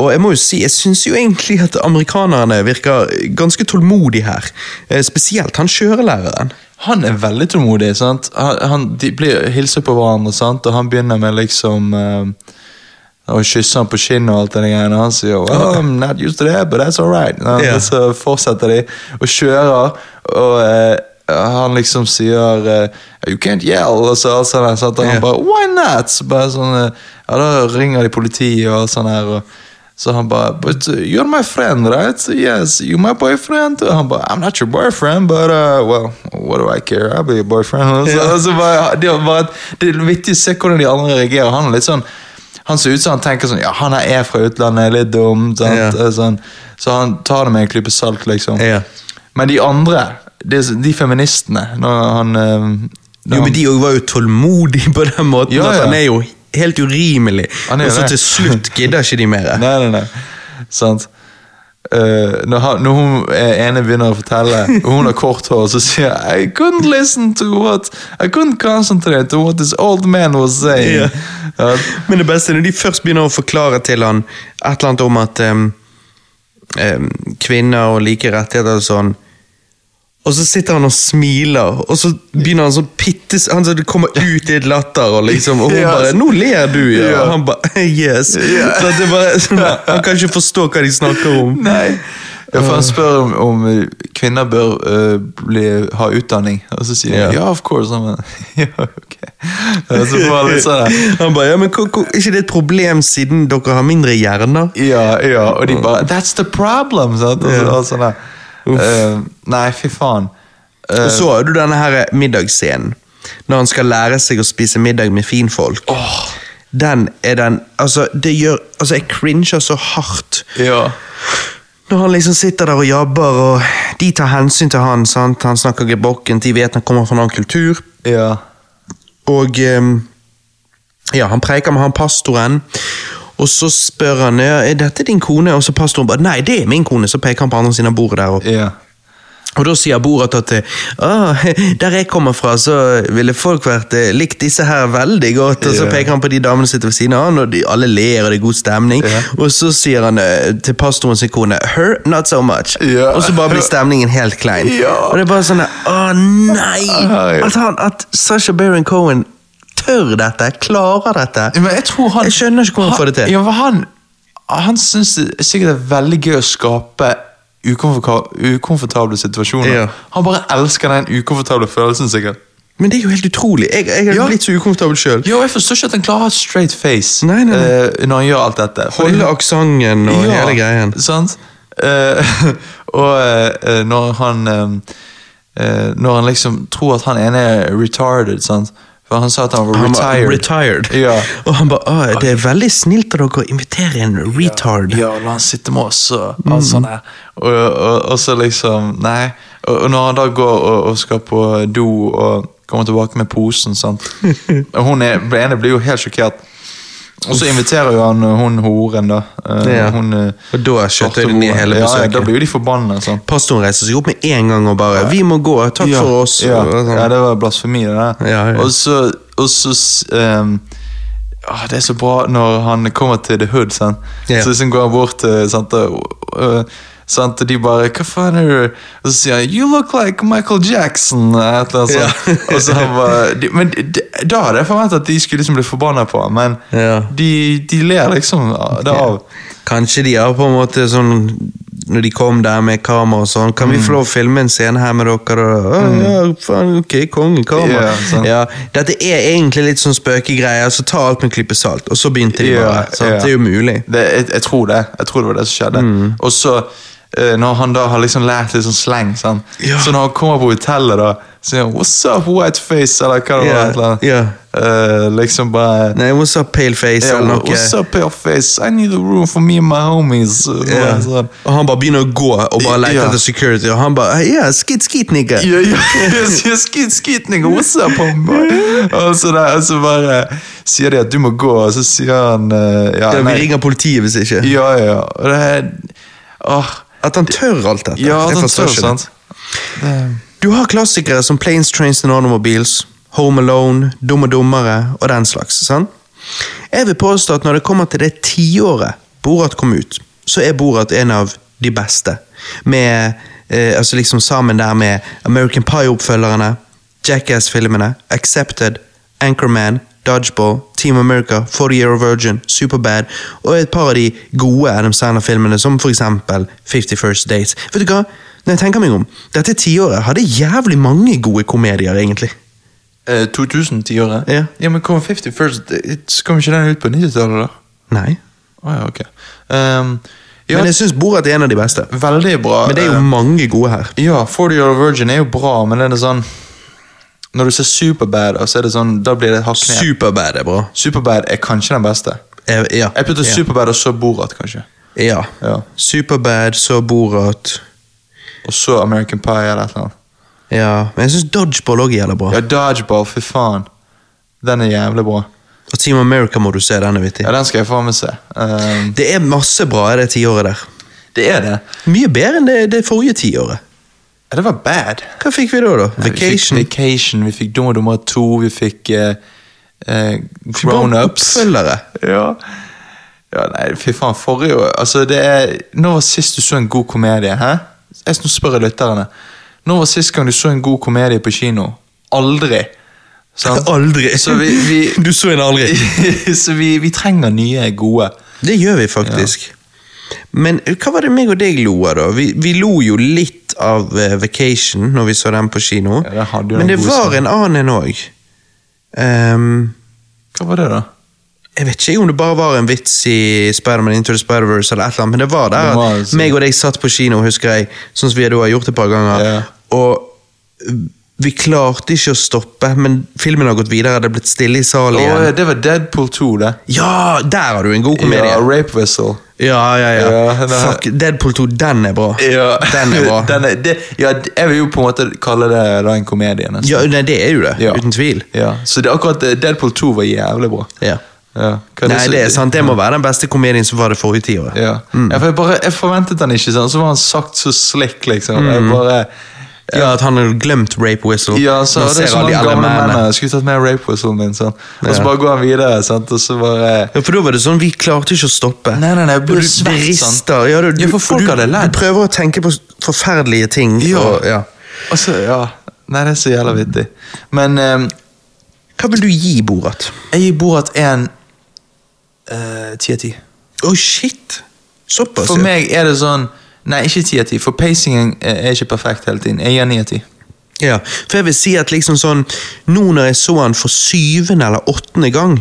Og jeg må jo si, jeg syns jo egentlig at amerikanerne virker ganske tålmodige her. Eh, spesielt han kjørelæreren. Han er veldig tålmodig. sant? Han, de blir hilser på hverandre, sant? og han begynner med liksom uh, å kysse han på kinnet og alt det greiene. Han sier oh, I'm not used to that, but that's alright. right. Og så fortsetter de og kjører, og Uh, han liksom sier uh, You can't yell, og så alt sånt. Og han bare Why not? Så bare sånn, eh, ja, Da ringer de politiet og sånt her. og så han bare But uh, you're my friend, right? Yes, you're my boyfriend? Og han bare I'm not your boyfriend, but uh, well, what do I care? I'll be your boyfriend. Så, Ja. så bare, det, var bare, det er vittig å se hvordan de andre reagerer. Han er litt sånn han ser ut som han tenker sånn Ja, han er fra utlandet, er litt dum. Ja. Eh, Sånn. Så han tar det med en klype salt, liksom. Ja. Men de andre, de, de feministene når han, eh, når Jo, men de òg var jo tålmodige på den måten Ja, at han er jo helt urimelig. Og så det. til slutt gidder ikke de mer. Nei, nei, nei. Sant. Uh, når, han, når hun eh, ene begynner å fortelle, og hun har kort hår, så sier jeg I couldn't listen to what I couldn't concentrate to what this old man was saying. Ja. Men det beste er når de først begynner å forklare til han et eller annet om at um, um, kvinner og like rettigheter og sånn. Og så sitter han og smiler, og så begynner han sånn pittes Han så det kommer ut i et latter, og liksom Og hun bare 'Nå ler du', ja. Og han bare 'Yes'. Så det bare, sånn, han kan ikke forstå hva de snakker om. Nei. Ja, for Han spør om, om eh, kvinner bør uh, bli, ha utdanning, og så sier han yeah. ja, of course. Han ja, ok. Ja, så får han litt sånn der, Han bare 'Ja, men hvor- ikke det er et problem siden dere har mindre hjerner?' Ja, ja, og de bare That's the problem! Sant? Og så, yeah. og sånn der. Eh, nei, fy faen. Uh, så har du denne her middagsscenen. Når han skal lære seg å spise middag med finfolk. Den er den Altså, det gjør Altså, jeg cringer så hardt. ja. Når han liksom sitter der og jabber, og de tar hensyn til han. sant? Han snakker gebrokkent, de vet han kommer fra en annen kultur. Ja. Og um, Ja, han preiker med han pastoren, og så spør han er dette din kone, og så pastoren bare nei, det er min kone, så peker han på andre siden av bordet der. Og, Ja. og da sier Borat at ah, der jeg kommer fra, så ville folk vært eh, likt disse her veldig godt, og så peker han på de damene som sitter ved siden av han, og de, alle ler, og det er god stemning, Yeah. og så sier han eh, til pastoren sin kone, her, not so much, og så bare blir stemningen helt klein. Og det er bare sånn, å nei, at, han, at Sasha Baron Cohen tør dette, klarer dette. Men jeg tror han Jeg skjønner ikke hvordan han får det til. Ja, han han syns det er veldig gøy å skape ukomfortable situasjoner. Ja. Han bare elsker den ukomfortable følelsen, sikkert. Men det er jo helt utrolig. Jeg, jeg er Ja. blitt så ukomfortabel sjøl. Jeg forstår ikke at han klarer å ha straight face Nei, nei, nei. Uh, når han gjør alt dette. Fordi- Holde aksenten og Ja, hele greien. Sant? Uh, og uh, når han Når han liksom tror at han ene er retarded, sant? For han sa at han var Han var retired. retired. Ja. Og han bare Det er veldig snilt av dere å invitere en retard. Ja, la han sitte med oss og alt sånt der. Og, og, og så liksom Nei. Og når han da går og, og skal på do og kommer tilbake med posen, sant. Og hun er, ene blir jo helt sjokkert. Og så inviterer jo han uh, hun horen, da. Uh, Ja. Hun, uh, Og da skjøtter de ned hele Ja, ja, da blir jo de forbanna. Sånn. Pastoren reiser seg opp med en gang og bare 'Vi må gå. Takk ja, for oss.' Ja, sånn. ja, det var blasfemi, det der. Og så, og så um, ah, Det er så bra når han kommer til The Hood, sant? Så liksom går han bort til sant? Og, og, sant? og de bare 'Hva faen er du?' Og så sier han 'You look like Michael Jackson'. Et eller annet sånt. og så han bare, de, men de, Da hadde jeg forventet at de skulle liksom bli forbanna på ham, men Ja. de, de ler liksom det av. Kanskje de har på en måte sånn Når de kom der med kamera og sånn 'Kan vi Mm. få lov å filme en scene her med dere?' Og, «Å, ja, faen, ok, konge, kamera. Yeah, ja, dette er egentlig litt sånn spøkegreier, så ta alt med klype salt. Og så begynte de Ja, bare. sant? yeah. Det er jo mulig. Det, jeg, jeg tror det. Jeg tror det var det som skjedde. Mm. Og så, når han da har liksom lært litt sånn sleng, Sånn. Ja. så når han kommer på hotellet, da sier han 'What's up, whiteface?' eller hva det yeah. var. Yeah. Eh, liksom bare Nei, what's up, pale face, ja, eller noe. What's up, paleface? I need a room for me and my homies. Ja. sånn. Og han bare begynner å gå og bare leter etter security, og han bare yeah, skit, skit, nigga. Yeah, yeah. skit, skit, nigga, what's up? Og så, der, og så bare sier de at du må gå, og så sier han uh, ja, vi ringer politiet hvis ikke. Ja, ja, ja. Og det er Åh. At han tør alt dette. Ja, den forstår tør, sant? Det, Du har klassikere som Planes, Trains and Automobiles, Home Alone, Dumme dummere og den slags. sant? Jeg vil påstå at når det kommer til det tiåret Borat kom ut, så er Borat en av de beste. Med, eh, altså liksom Sammen der med American Pie-oppfølgerne, Jackass-filmene, Accepted, Anchorman, Dodgeball, Team America, 40 Year of Virgin, Superbad og et par av de gode Adam Sandler-filmene, som for eksempel 50 First Dates. Vet du hva? Når jeg tenker meg om, Dette tiåret hadde jævlig mange gode komedier, egentlig. eh, 2010-året? Ja. ja, men kom 50 First Dates Kom ikke den ut på 90-tallet, da? Nei. Å ja, ok. Um, ja, Men jeg syns Borat er en av de beste. veldig bra. Men det er jo Eh, mange gode her. Ja, 40 Year of Virgin er jo bra, men den er sånn Når du ser Superbad, så er det sånn, da blir det hakk ned. Superbad er bra. Superbad er kanskje den beste. Eh, Ja. Jeg putter ja. Superbad og så Borat, kanskje. Ja. Ja. Superbad, så Borat. Og så American Pie eller et eller annet. Ja, Men jeg syns Dodgeball òg gjelder bra. Ja, Dodgeball, fy faen. Den er jævlig bra. Og Team America må du se, den er vittig. Ja, Den skal jeg faen meg se. Um, Det er masse bra i det tiåret der. det er det. Mye bedre enn det, det forrige tiåret. Ja, det var bad. Hva fikk vi da? da? Ja, Vacation? Vi fikk Vacation, vi fikk Dum og Dummer 2, vi fikk uh, uh, Grownups. Ja. ja, nei, fy faen, forrige år Altså, det er Når var sist du så en god komedie, hæ? Jeg nå spør jeg lytterne. Når var sist gang du så en god komedie på kino? Aldri. Sant? Aldri. Så vi, vi, Du så en aldri. så vi, vi trenger nye gode. Det gjør vi faktisk. Men hva var det meg og deg lo av, da? Vi, vi lo jo litt av uh, Vacation når vi så den på kino. Ja, det Men det var en annen en òg. Hva var det, da? jeg vet ikke om det bare var en vits i Spiderman Into the Spider-Verse, eller et eller annet, men det var der Det var altså- meg og deg satt på kino, husker jeg, sånn som vi da har gjort et par ganger, Ja. og vi klarte ikke å stoppe, men filmen har gått videre, det er blitt stille i salen igjen. ja, det var Deadpool 2, det. Ja, der har du en god komedie. Ja, Rape Whistle. Ja, ja, ja. Ja, er- Fuck, Deadpool 2, den er bra. Ja, Den er bra. Den er, det, ja, jeg vil jo på en måte kalle det da en komedie. nesten. Ja, nei, det er jo det. Ja. Uten tvil. Ja, så det, akkurat Deadpool 2 var jævlig bra. Ja. Ja. Nei, det, det er sant. Det må være den beste komedien som var det forrige tiåret. Ja. Mm. ja, for jeg, bare, jeg forventet han ikke sånn, så var han sagt så slick, liksom. Mm. Jeg bare, Ja, At han hadde glemt rape whistle. ja, så det er alle han gamle mennene. Skulle tatt med rape whistlen min, sånn. Og så bare går han videre, sant? og så bare Ja, for da var det sånn, vi klarte ikke å stoppe. Nei, nei, nei, jeg ble du- svett, sant? Ja, du, Ja, for folk du, hadde ledd. Du prøver å tenke på forferdelige ting. Ja. Og, ja. Altså, ja. Nei, det er så jævla vittig. Men um, Hva vil du gi Borat? jeg gir Borat en eh, ti av ti. Å, shit! Såpass, For ja. meg er det sånn Nei, ikke ti av ti, for pacingen er ikke perfekt hele tiden. Jeg gir ni av ti. Ja, for jeg vil si at liksom sånn Nå når jeg så han for syvende eller åttende gang,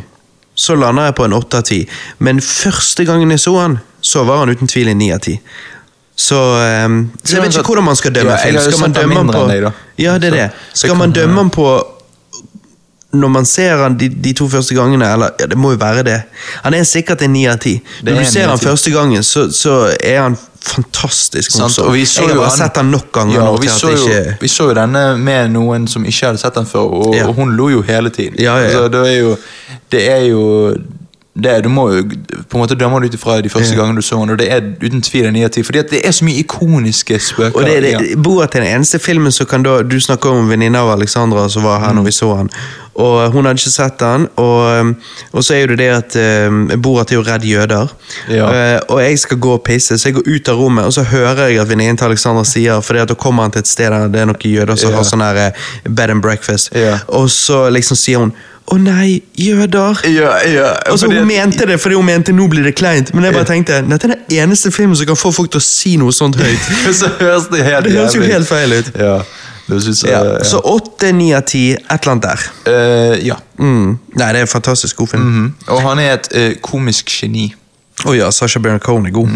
så lander jeg på en åtte av ti. Men første gangen jeg så han, så var han uten tvil en ni av ti. Så, um, så jeg vet ikke hvordan man skal dømme Ja, film. Skal man dømme han på deg. Ja, det er det. Skal man dømme han på når man ser han de, de to første gangene, eller ja, det må jo være det. Han er sikkert en ni av ti. Når du ser han første gangen, så, så er han fantastisk konsert. Jeg har bare han- sett den nok ganger Ja, vi så, jo, ikke vi så jo denne med noen som ikke hadde sett den før, og, Ja. og hun lo jo hele tiden. Ja. Altså, det er jo Det er jo det, du må jo på en måte dømme det ut ifra de første Ja. gangene du så den, og det er uten tvil en ni av ti. Fordi det er så mye ikoniske spøker. Og det, er det, Borat er den eneste filmen som kan da Du snakker om venninna av Alexandra som var her når vi så han. Og Hun hadde ikke sett den. og, um, og så er jo det det at um, Borat er jo redd jøder. Ja. Uh, og jeg skal gå og pisse, så jeg går ut av rommet, og så hører jeg at venninnen til Alexandra sier Fordi at da kommer han til et sted der det er noen jøder som Ja. har sånn her bed and breakfast. Ja. Og så liksom sier hun å nei, jøder. Ja, ja, Og så Hun mente det fordi hun mente nå blir det kleint, men jeg bare tenkte dette er den eneste filmen som kan få folk til å si noe sånt høyt. så høres det helt Det høres jo helt feil ut. Ja, jeg, Ja. Så åtte, ni av ti, et eller annet der. Uh, ja. Mm. Nei, det er en fantastisk god film. Mm -hmm. Og han er et uh, komisk geni. ja, Sasha Baron Cohen er god.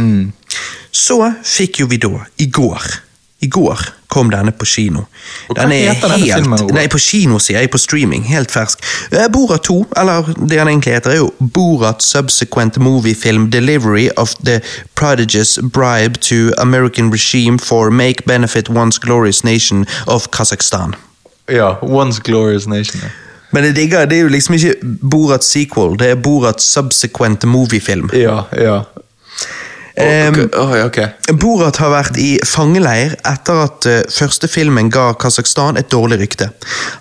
Så fikk jo vi da, i går I går kom denne på kino. Og hva heter denne filmen, Nei, på kino, sier jeg. På streaming. Helt fersk. Eh, Borat 2, eller det han egentlig heter, er jo Borat Subsequent Movie Film Delivery of the Prodigious Bribe to American Regime for Make Benefit Once Glorious Nation of Kazakhstan. Ja, Once Glorious Nation. ja. Men det digger, det er jo liksom ikke Borat sequel, det er Borat subsequent moviefilm. Ja, ja. Em, okay. oi, ok. Borat har vært i fangeleir etter at eh, første filmen ga Kasakhstan et dårlig rykte.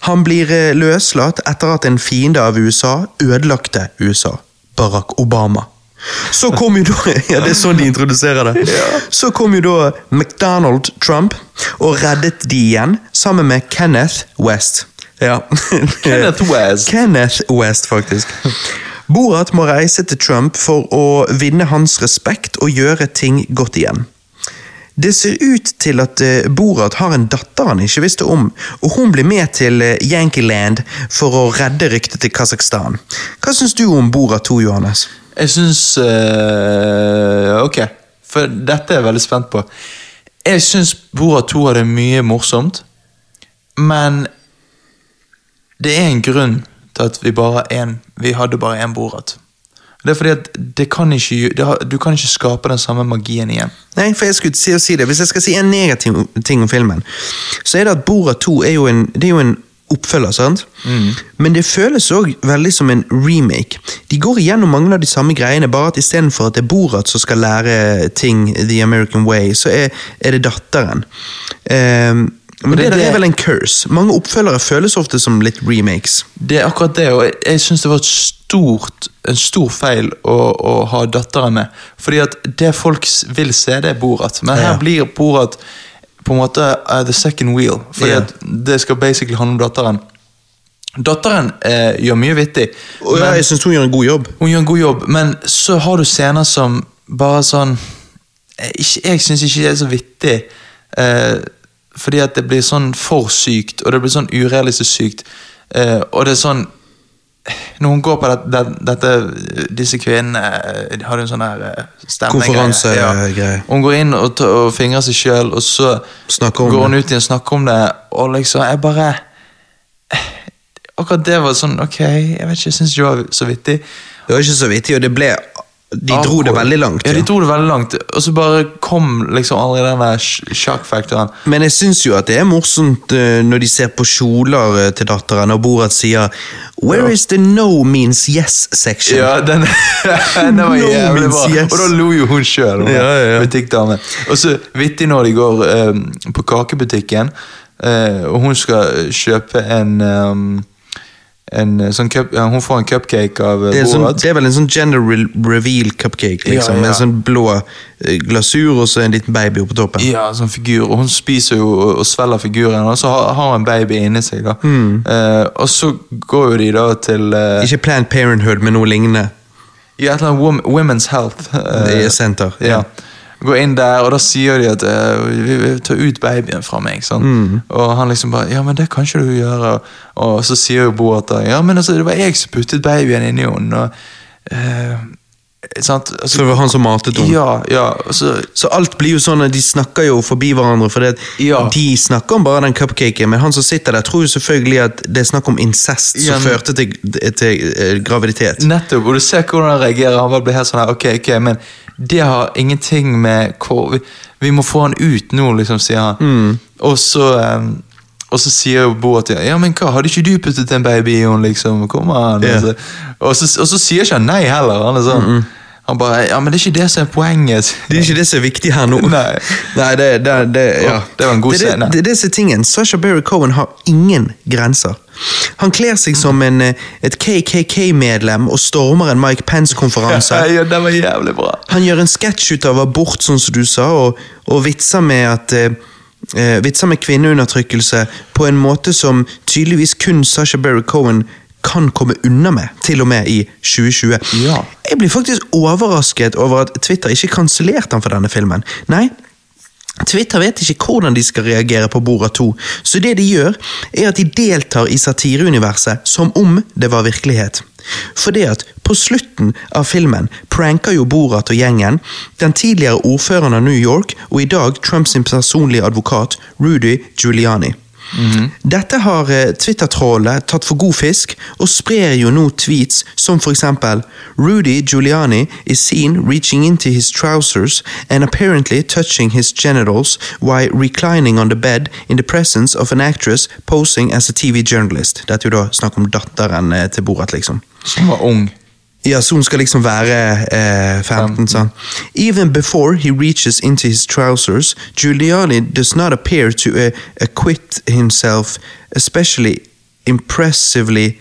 Han blir eh, løslatt etter at en fiende av USA ødelagte USA. Barack Obama. Så kom jo da Ja, det er sånn de introduserer det. Så kom jo da McDonald Trump og reddet de igjen, sammen med Kenneth West. Ja. Kenneth West. Kenneth West, faktisk. Borat må reise til Trump for å vinne hans respekt og gjøre ting godt igjen. Det ser ut til at eh, Borat har en datter han ikke visste om, og hun blir med til eh, Yankeeland for å redde ryktet til Kasakhstan. Hva syns du om Borat 2, Johannes? Jeg syns eh, Ok, for dette er jeg veldig spent på. Jeg syns Borat 2 hadde mye morsomt, men det er en grunn til at vi bare en, vi hadde bare én Borat. Det er fordi at det kan ikke, det har, du kan ikke skape den samme magien igjen. Nei, for jeg skulle si, si det. Hvis jeg skal si en negativ ting om filmen, så er det at Borat 2 er jo en, det er jo en oppfølger, sant? Men det føles òg veldig som en remake. De går igjennom mange av de samme greiene, bare at istedenfor at det er Borat som skal lære ting the American way, så er, er det datteren. Ehm, men det- det, det- er vel en curse. Mange oppfølgere føles ofte som litt remakes. Det er akkurat det, og jeg, jeg syns det var stort, en stor feil å, å ha datteren med. Fordi at det folk vil se, det er Borat. Men her Ja. blir Borat på en måte uh, the second wheel. Fordi Ja. at det skal basically handle om datteren. Datteren eh, gjør mye vittig. Og men- jeg syns hun gjør en god jobb. hun gjør en god jobb, men så har du scener som bare sånn Jeg, Jeg syns ikke det er så vittig. Eh, fordi at det blir sånn for sykt, og det blir sånn urealistisk sykt. Eh, og det er sånn Når hun går på det, det, dette Disse kvinnene de har jo en sånn her eh, stemmegreie. Konferansegreie. Hun går inn og, ta- og fingrer seg sjøl, og så går hun ut igjen og snakker om det, og liksom Jeg bare Akkurat det var sånn Ok, jeg vet ikke, jeg syns ikke det var så vittig. Det var ikke så vittig, og det ble De dro det veldig langt. Ja, de dro det veldig langt. Og så bare kom liksom aldri den der sj- sjokkfaktoren. Men jeg syns jo at det er morsomt eh, når de ser på kjoler eh, til datteren, og Borat sier Where Ja. is the no means yes section? Ja, den, den var No jævlig bra. yes. Og da lo jo hun sjøl. Ja, ja, ja. Butikkdamen. Og så vittig når de går um, på kakebutikken, uh, og hun skal kjøpe en um, en eh, sånn cup, ja, Hun får en cupcake av eh, Det sånn, Borat. det er vel en sånn gender reveal cupcake, liksom, Ja, ja. med en sånn blå eh, glasur og så en liten baby oppå toppen. Ja, sånn figur. Og hun spiser jo og, og svelger figuren, og så har, har hun en baby inni seg. da. Mm. Eh, og så går jo de da til eh, Ikke Planned Parenthood, men noe lignende. Ja, et eller annet Women's Health. eh, Det er senter. Ja. Går inn der, og da sier de at eh, vi vil ta ut babyen fra meg. Sånn. Mm. Og han liksom bare Ja, men det kan ikke du gjøre. Og så sier jo Bo at Ja, men altså, det var jeg som puttet babyen inni henne. Og, uh? Altså, Så det var han som matet henne. Ja, ja. Så, Så alt blir jo sånn at de snakker jo forbi hverandre, for det, Ja. de snakker om bare den cupcaken, men han som sitter der, tror jo selvfølgelig at det er snakk om incest Ja, som men- førte til, til eh, graviditet. Nettopp, og du ser hvordan han reagerer. Han bare blir helt sånn her, ok, ok, men det har ingenting med hvor Vi, vi må få han ut nå, liksom, sier han. Mm. Og så um, og så sier jo Bo at ja, men hva, hadde ikke du puttet en baby i henne, liksom? Kom an. Ja. Altså. Og, så, og så sier ikke han nei heller. Han er sånn Han bare Ja, men det er ikke det som er poenget. Det er ikke det som er viktig her nå. Nei. Nei, det, det, det, ja. Det var en god scene. Det, er det som er tingen. Sasha Berry Cohen har ingen grenser. Han kler seg som en, eh, et KKK-medlem og stormer en Mike Pence-konferanse. ja, det var jævlig bra. Han gjør en sketsj ut av abort, sånn som du sa, og, og vitser med at eh, eh, vitser med kvinneundertrykkelse på en måte som tydeligvis kun Sasha Berry Cohen kan komme unna med, til og med i 2020. Ja. Jeg blir faktisk overrasket over at Twitter ikke kansellerte han for denne filmen. Nei, Twitter vet ikke hvordan de skal reagere på Bora 2, så det de gjør, er at de deltar i satireuniverset som om det var virkelighet. For det at på slutten av filmen pranker jo Borat og gjengen den tidligere ordføreren av New York og i dag Trumps personlige advokat Rudy Giuliani. Dette har eh, Twitter-trollet tatt for god fisk, og sprer jo nå tweets som for eksempel Rudy Giuliani is seen reaching into his trousers and apparently touching his genitals while reclining on the bed in the presence of an actress posing as a TV journalist. Dette er jo da snakk om datteren eh, til Borat, liksom. Som var ung. Ja, så hun skal liksom være eh, 15, sånn. Even before he reaches into his trousers, Giuliani does not appear to uh, acquit himself, especially impressively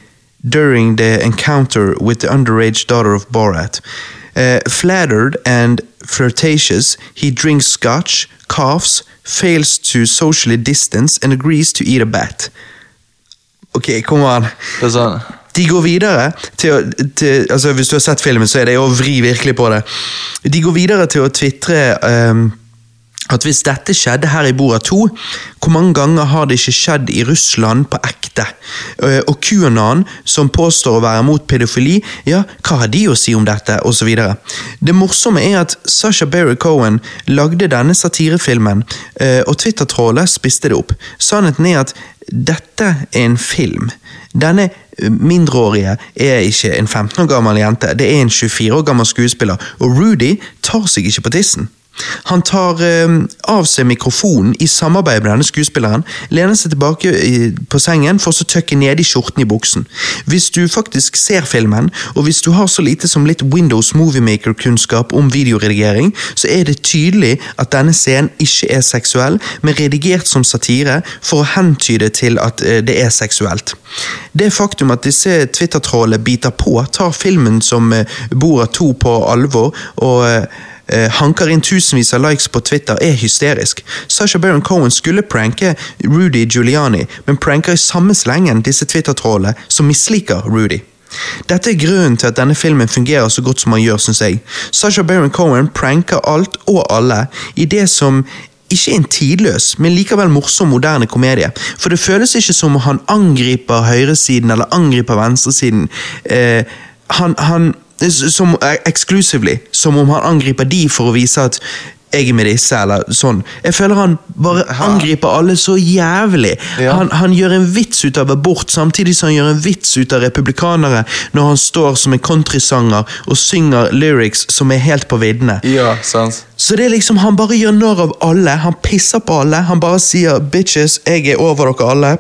during the encounter with the underage daughter of Borat. Uh, flattered and flirtatious, he drinks scotch, coughs, fails to socially distance, and agrees to eat a bat. Ok, come on. De går videre til å til, altså Hvis du har sett filmen, så er det å vri virkelig på det. De går videre til å tvitre ehm, at hvis dette skjedde her i Bora 2, hvor mange ganger har det ikke skjedd i Russland på ekte? Eh, og QAnon, som påstår å være mot pedofili, ja, hva har de å si om dette? Videre. Det morsomme er at Sasha Berry Cohen lagde denne satirefilmen, eh, og Twitter-trollet spiste det opp. Sannheten er at dette er en film. Denne mindreårige er ikke en 15 år gammel jente, det er en 24 år gammel skuespiller, og Rudy tar seg ikke på tissen. Han tar eh, av seg mikrofonen i samarbeid med denne skuespilleren, lener seg tilbake i, på sengen for å tøkke ned i skjorten i buksen. Hvis du faktisk ser filmen, og hvis du har så lite som litt Windows Moviemaker-kunnskap om videoredigering, så er det tydelig at denne scenen ikke er seksuell, men redigert som satire for å hentyde til at eh, det er seksuelt. Det faktum at disse Twitter-trollene biter på, tar filmen som eh, av 2 på alvor, og eh, eh, hanker inn tusenvis av likes på Twitter, er hysterisk. Sasha Baron Cohen skulle pranke Rudy Giuliani, men pranker i samme slengen disse Twitter-trollene som misliker Rudy. Dette er grunnen til at denne filmen fungerer så godt som han gjør, synes jeg. Sasha Baron Cohen pranker alt og alle i det som ikke en tidløs, men likevel morsom moderne komedie. For det føles ikke som han angriper høyresiden eller angriper venstresiden. Eh, han, han som exclusively, som om han angriper de for å vise at jeg er med disse, eller sånn. Jeg føler han bare angriper alle så jævlig. Ja. Han, han gjør en vits ut av abort, samtidig som han gjør en vits ut av republikanere når han står som en countrysanger og synger lyrics som er helt på viddene. Ja, sant. Så det er liksom, Han bare gjør narr av alle, han pisser på alle. Han bare sier 'bitches, jeg er over dere alle'.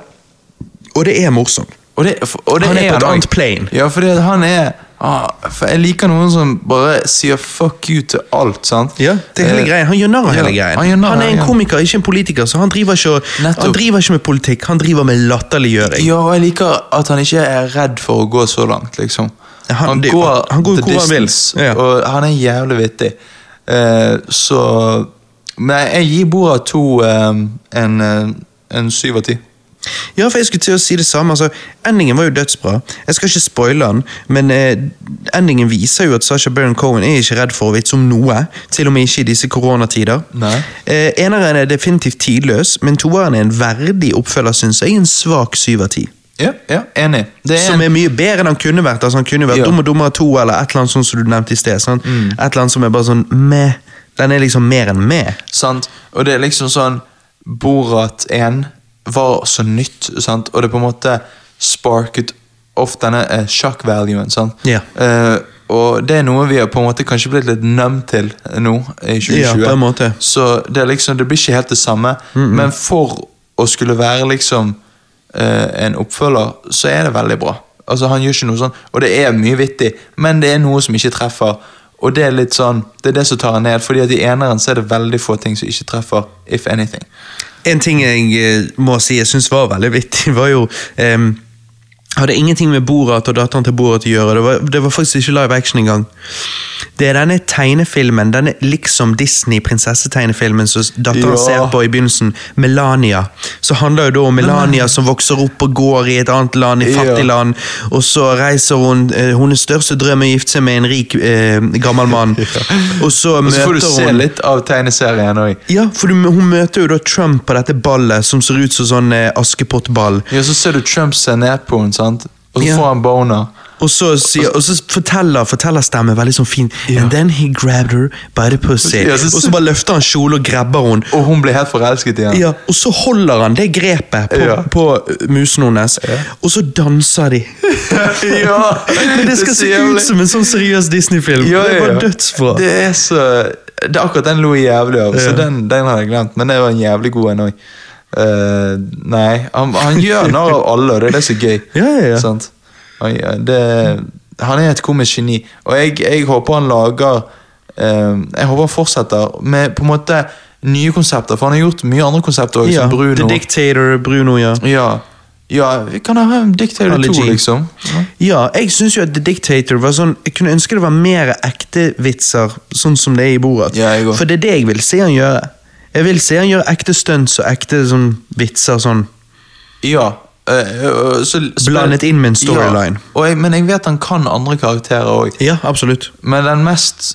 Og det er morsomt. Og det, og det Han er på et annet plane. Ja, fordi han er ah, for Jeg liker noen som bare sier fuck you til alt, sant? Ja, det er hele Eh, greien. Han gjør narr av hele greien. Han, Han er en komiker, ikke en politiker, så han driver ikke, han driver ikke med politikk, han driver med latterliggjøring. Ja, og jeg liker at han ikke er redd for å gå så langt, liksom. Han- det- han går the hvor han vil. Ja. Og han er jævlig vittig. Eh, så Men jeg gir bordet to eh, en, eh, en syv av ti. Ja, for jeg skulle til å si det samme. altså, Endingen var jo dødsbra. Jeg skal ikke spoile den, men eh, endingen viser jo at Sasha Baron Cohen er ikke redd for å vitse om noe. Til og med ikke i disse koronatider. Eh, eneren er definitivt tidløs, men toeren er en verdig oppfølger, syns jeg. En svak syv av ti. Ja, ja, enig. Det er Som er mye bedre enn han kunne vært. altså Han kunne vært Ja. Dum og dummere to, eller et eller annet sånn som du nevnte i sted. Sånn. Et eller annet som er bare sånn meh. Den er liksom mer enn meh. sant? Og det er liksom sånn Borat 1 var så nytt, sant? og det på en måte sparket off denne eh, shock valuen. Ja. Eh, og det er noe vi har på en måte kanskje blitt litt nøm til nå i 2020. Ja, på en måte. Så det liksom, det blir ikke helt det samme. Men for å skulle være liksom eh, en oppfølger, så er det veldig bra. Altså Han gjør ikke noe sånn, og det er mye vittig, men det er noe som ikke treffer. Og det er litt sånn, det er det som tar han ned, fordi at i eneren så er det veldig få ting som ikke treffer, if anything. En ting jeg eh, må si jeg syns var veldig vittig, var jo em, Hadde ingenting med Borat og datteren til Borat å gjøre. Det var, det var faktisk ikke live action engang. Det er denne tegnefilmen, denne liksom Disney-prinsessetegnefilmen som datteren Ja. ser på i begynnelsen, Melania. Så handler jo da om Melania som vokser opp og går i et annet land, i fattig land, og så reiser hun eh, Hennes største drøm er å gifte seg med en rik eh, gammel mann. Og så møter Og så får du se hun litt av tegneserien òg. ja, for du, hun møter jo da Trump på dette ballet som ser ut som sånn eh, Askepott-ball. Ja, så ser du Trump se ned på henne, sant? og så Ja. får han boner. Og så, sier, og så forteller stemmen veldig sånn fin Ja. And then he grabbed her by the pussy. Ja, så- og så bare løfter han kjole og grabber henne. Og hun blir helt forelsket igjen. Ja, og så holder han det grepet på, Ja. på uh, musen hennes, og så danser de. ja, Men det skal det se ut som en sånn seriøs Disney-film. Ja, Det ja, var ja. dødsbra. Det er så det er Akkurat den lo jeg jævlig av, så den, den har jeg glemt. Men det var en jævlig god en òg. Nei, han, han gjør narr av alle, og det er det som er gøy. Ja, ja, ja. Sant? Han, det, han er et komisk geni, og jeg, jeg håper han lager uh, Jeg håper han fortsetter med på en måte nye konsepter, for han har gjort mye andre konsepter òg, Ja, som Bruno. The Dictator, Bruno, ja. ja. ja, vi kan ha en Dictator Alle 2, liksom. Ja. Ja, jeg syns jo at The Dictator var sånn Jeg kunne ønske det var mer ekte vitser, sånn som det er i Borat. Ja. For det er det jeg vil se han gjøre. Jeg vil se han gjøre ekte stunts og ekte sånn vitser sånn. Ja. Uh, eh, så, Blandet inn med en storyline. Ja, jeg, men jeg vet han kan andre karakterer òg. Ja, absolutt. Men den mest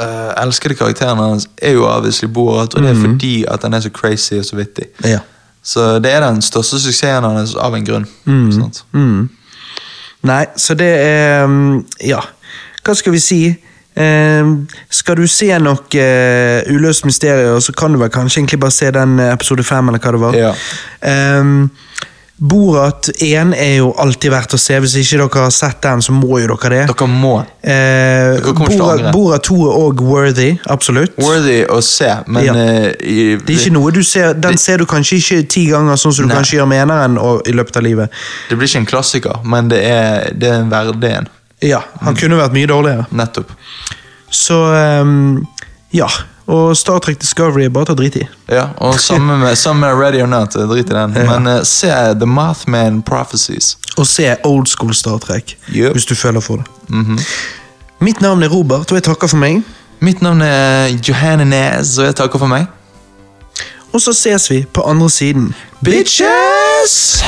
uh, elskede karakteren hans er jo obviously Borat, og det er fordi at han er så crazy og så vittig. Ja. Så det er den største suksessen hans av en grunn. sant? Mm. Nei, så det er mm, Ja, hva skal vi si? Eh, skal du se noe eh, uløst mysterium, så kan du vel kanskje egentlig bare se den eh, episode fem, eller hva det var. Ja. Ehm, Borat 1 er jo alltid verdt å se. Hvis ikke dere har sett den, så må jo dere det. Dere må. Eh, Dere Borat. Borat 2 er òg worthy, absolutt. Worthy å se, men Ja. uh, i, Det er ikke noe du ser, Den Det- ser du kanskje ikke ti ganger, sånn som du Nei. kanskje gjør med eneren i løpet av livet. det blir ikke en klassiker, men det er, det er en verdig en. Ja, Han kunne vært mye dårligere. Nettopp. Så um, ja. Og Star Trek Discovery er bare til å drite i. Ja, og sammen med, sammen med Ready or Not, drit i den. Men uh, se The Mothman Prophecies. Og se old school Star Trek, Yep. hvis du føler for det. Mhm. Mitt navn er Robert, og jeg takker for meg. Mitt navn er Johanne Næs, og jeg takker for meg. Og så ses vi på andre siden. Bitches!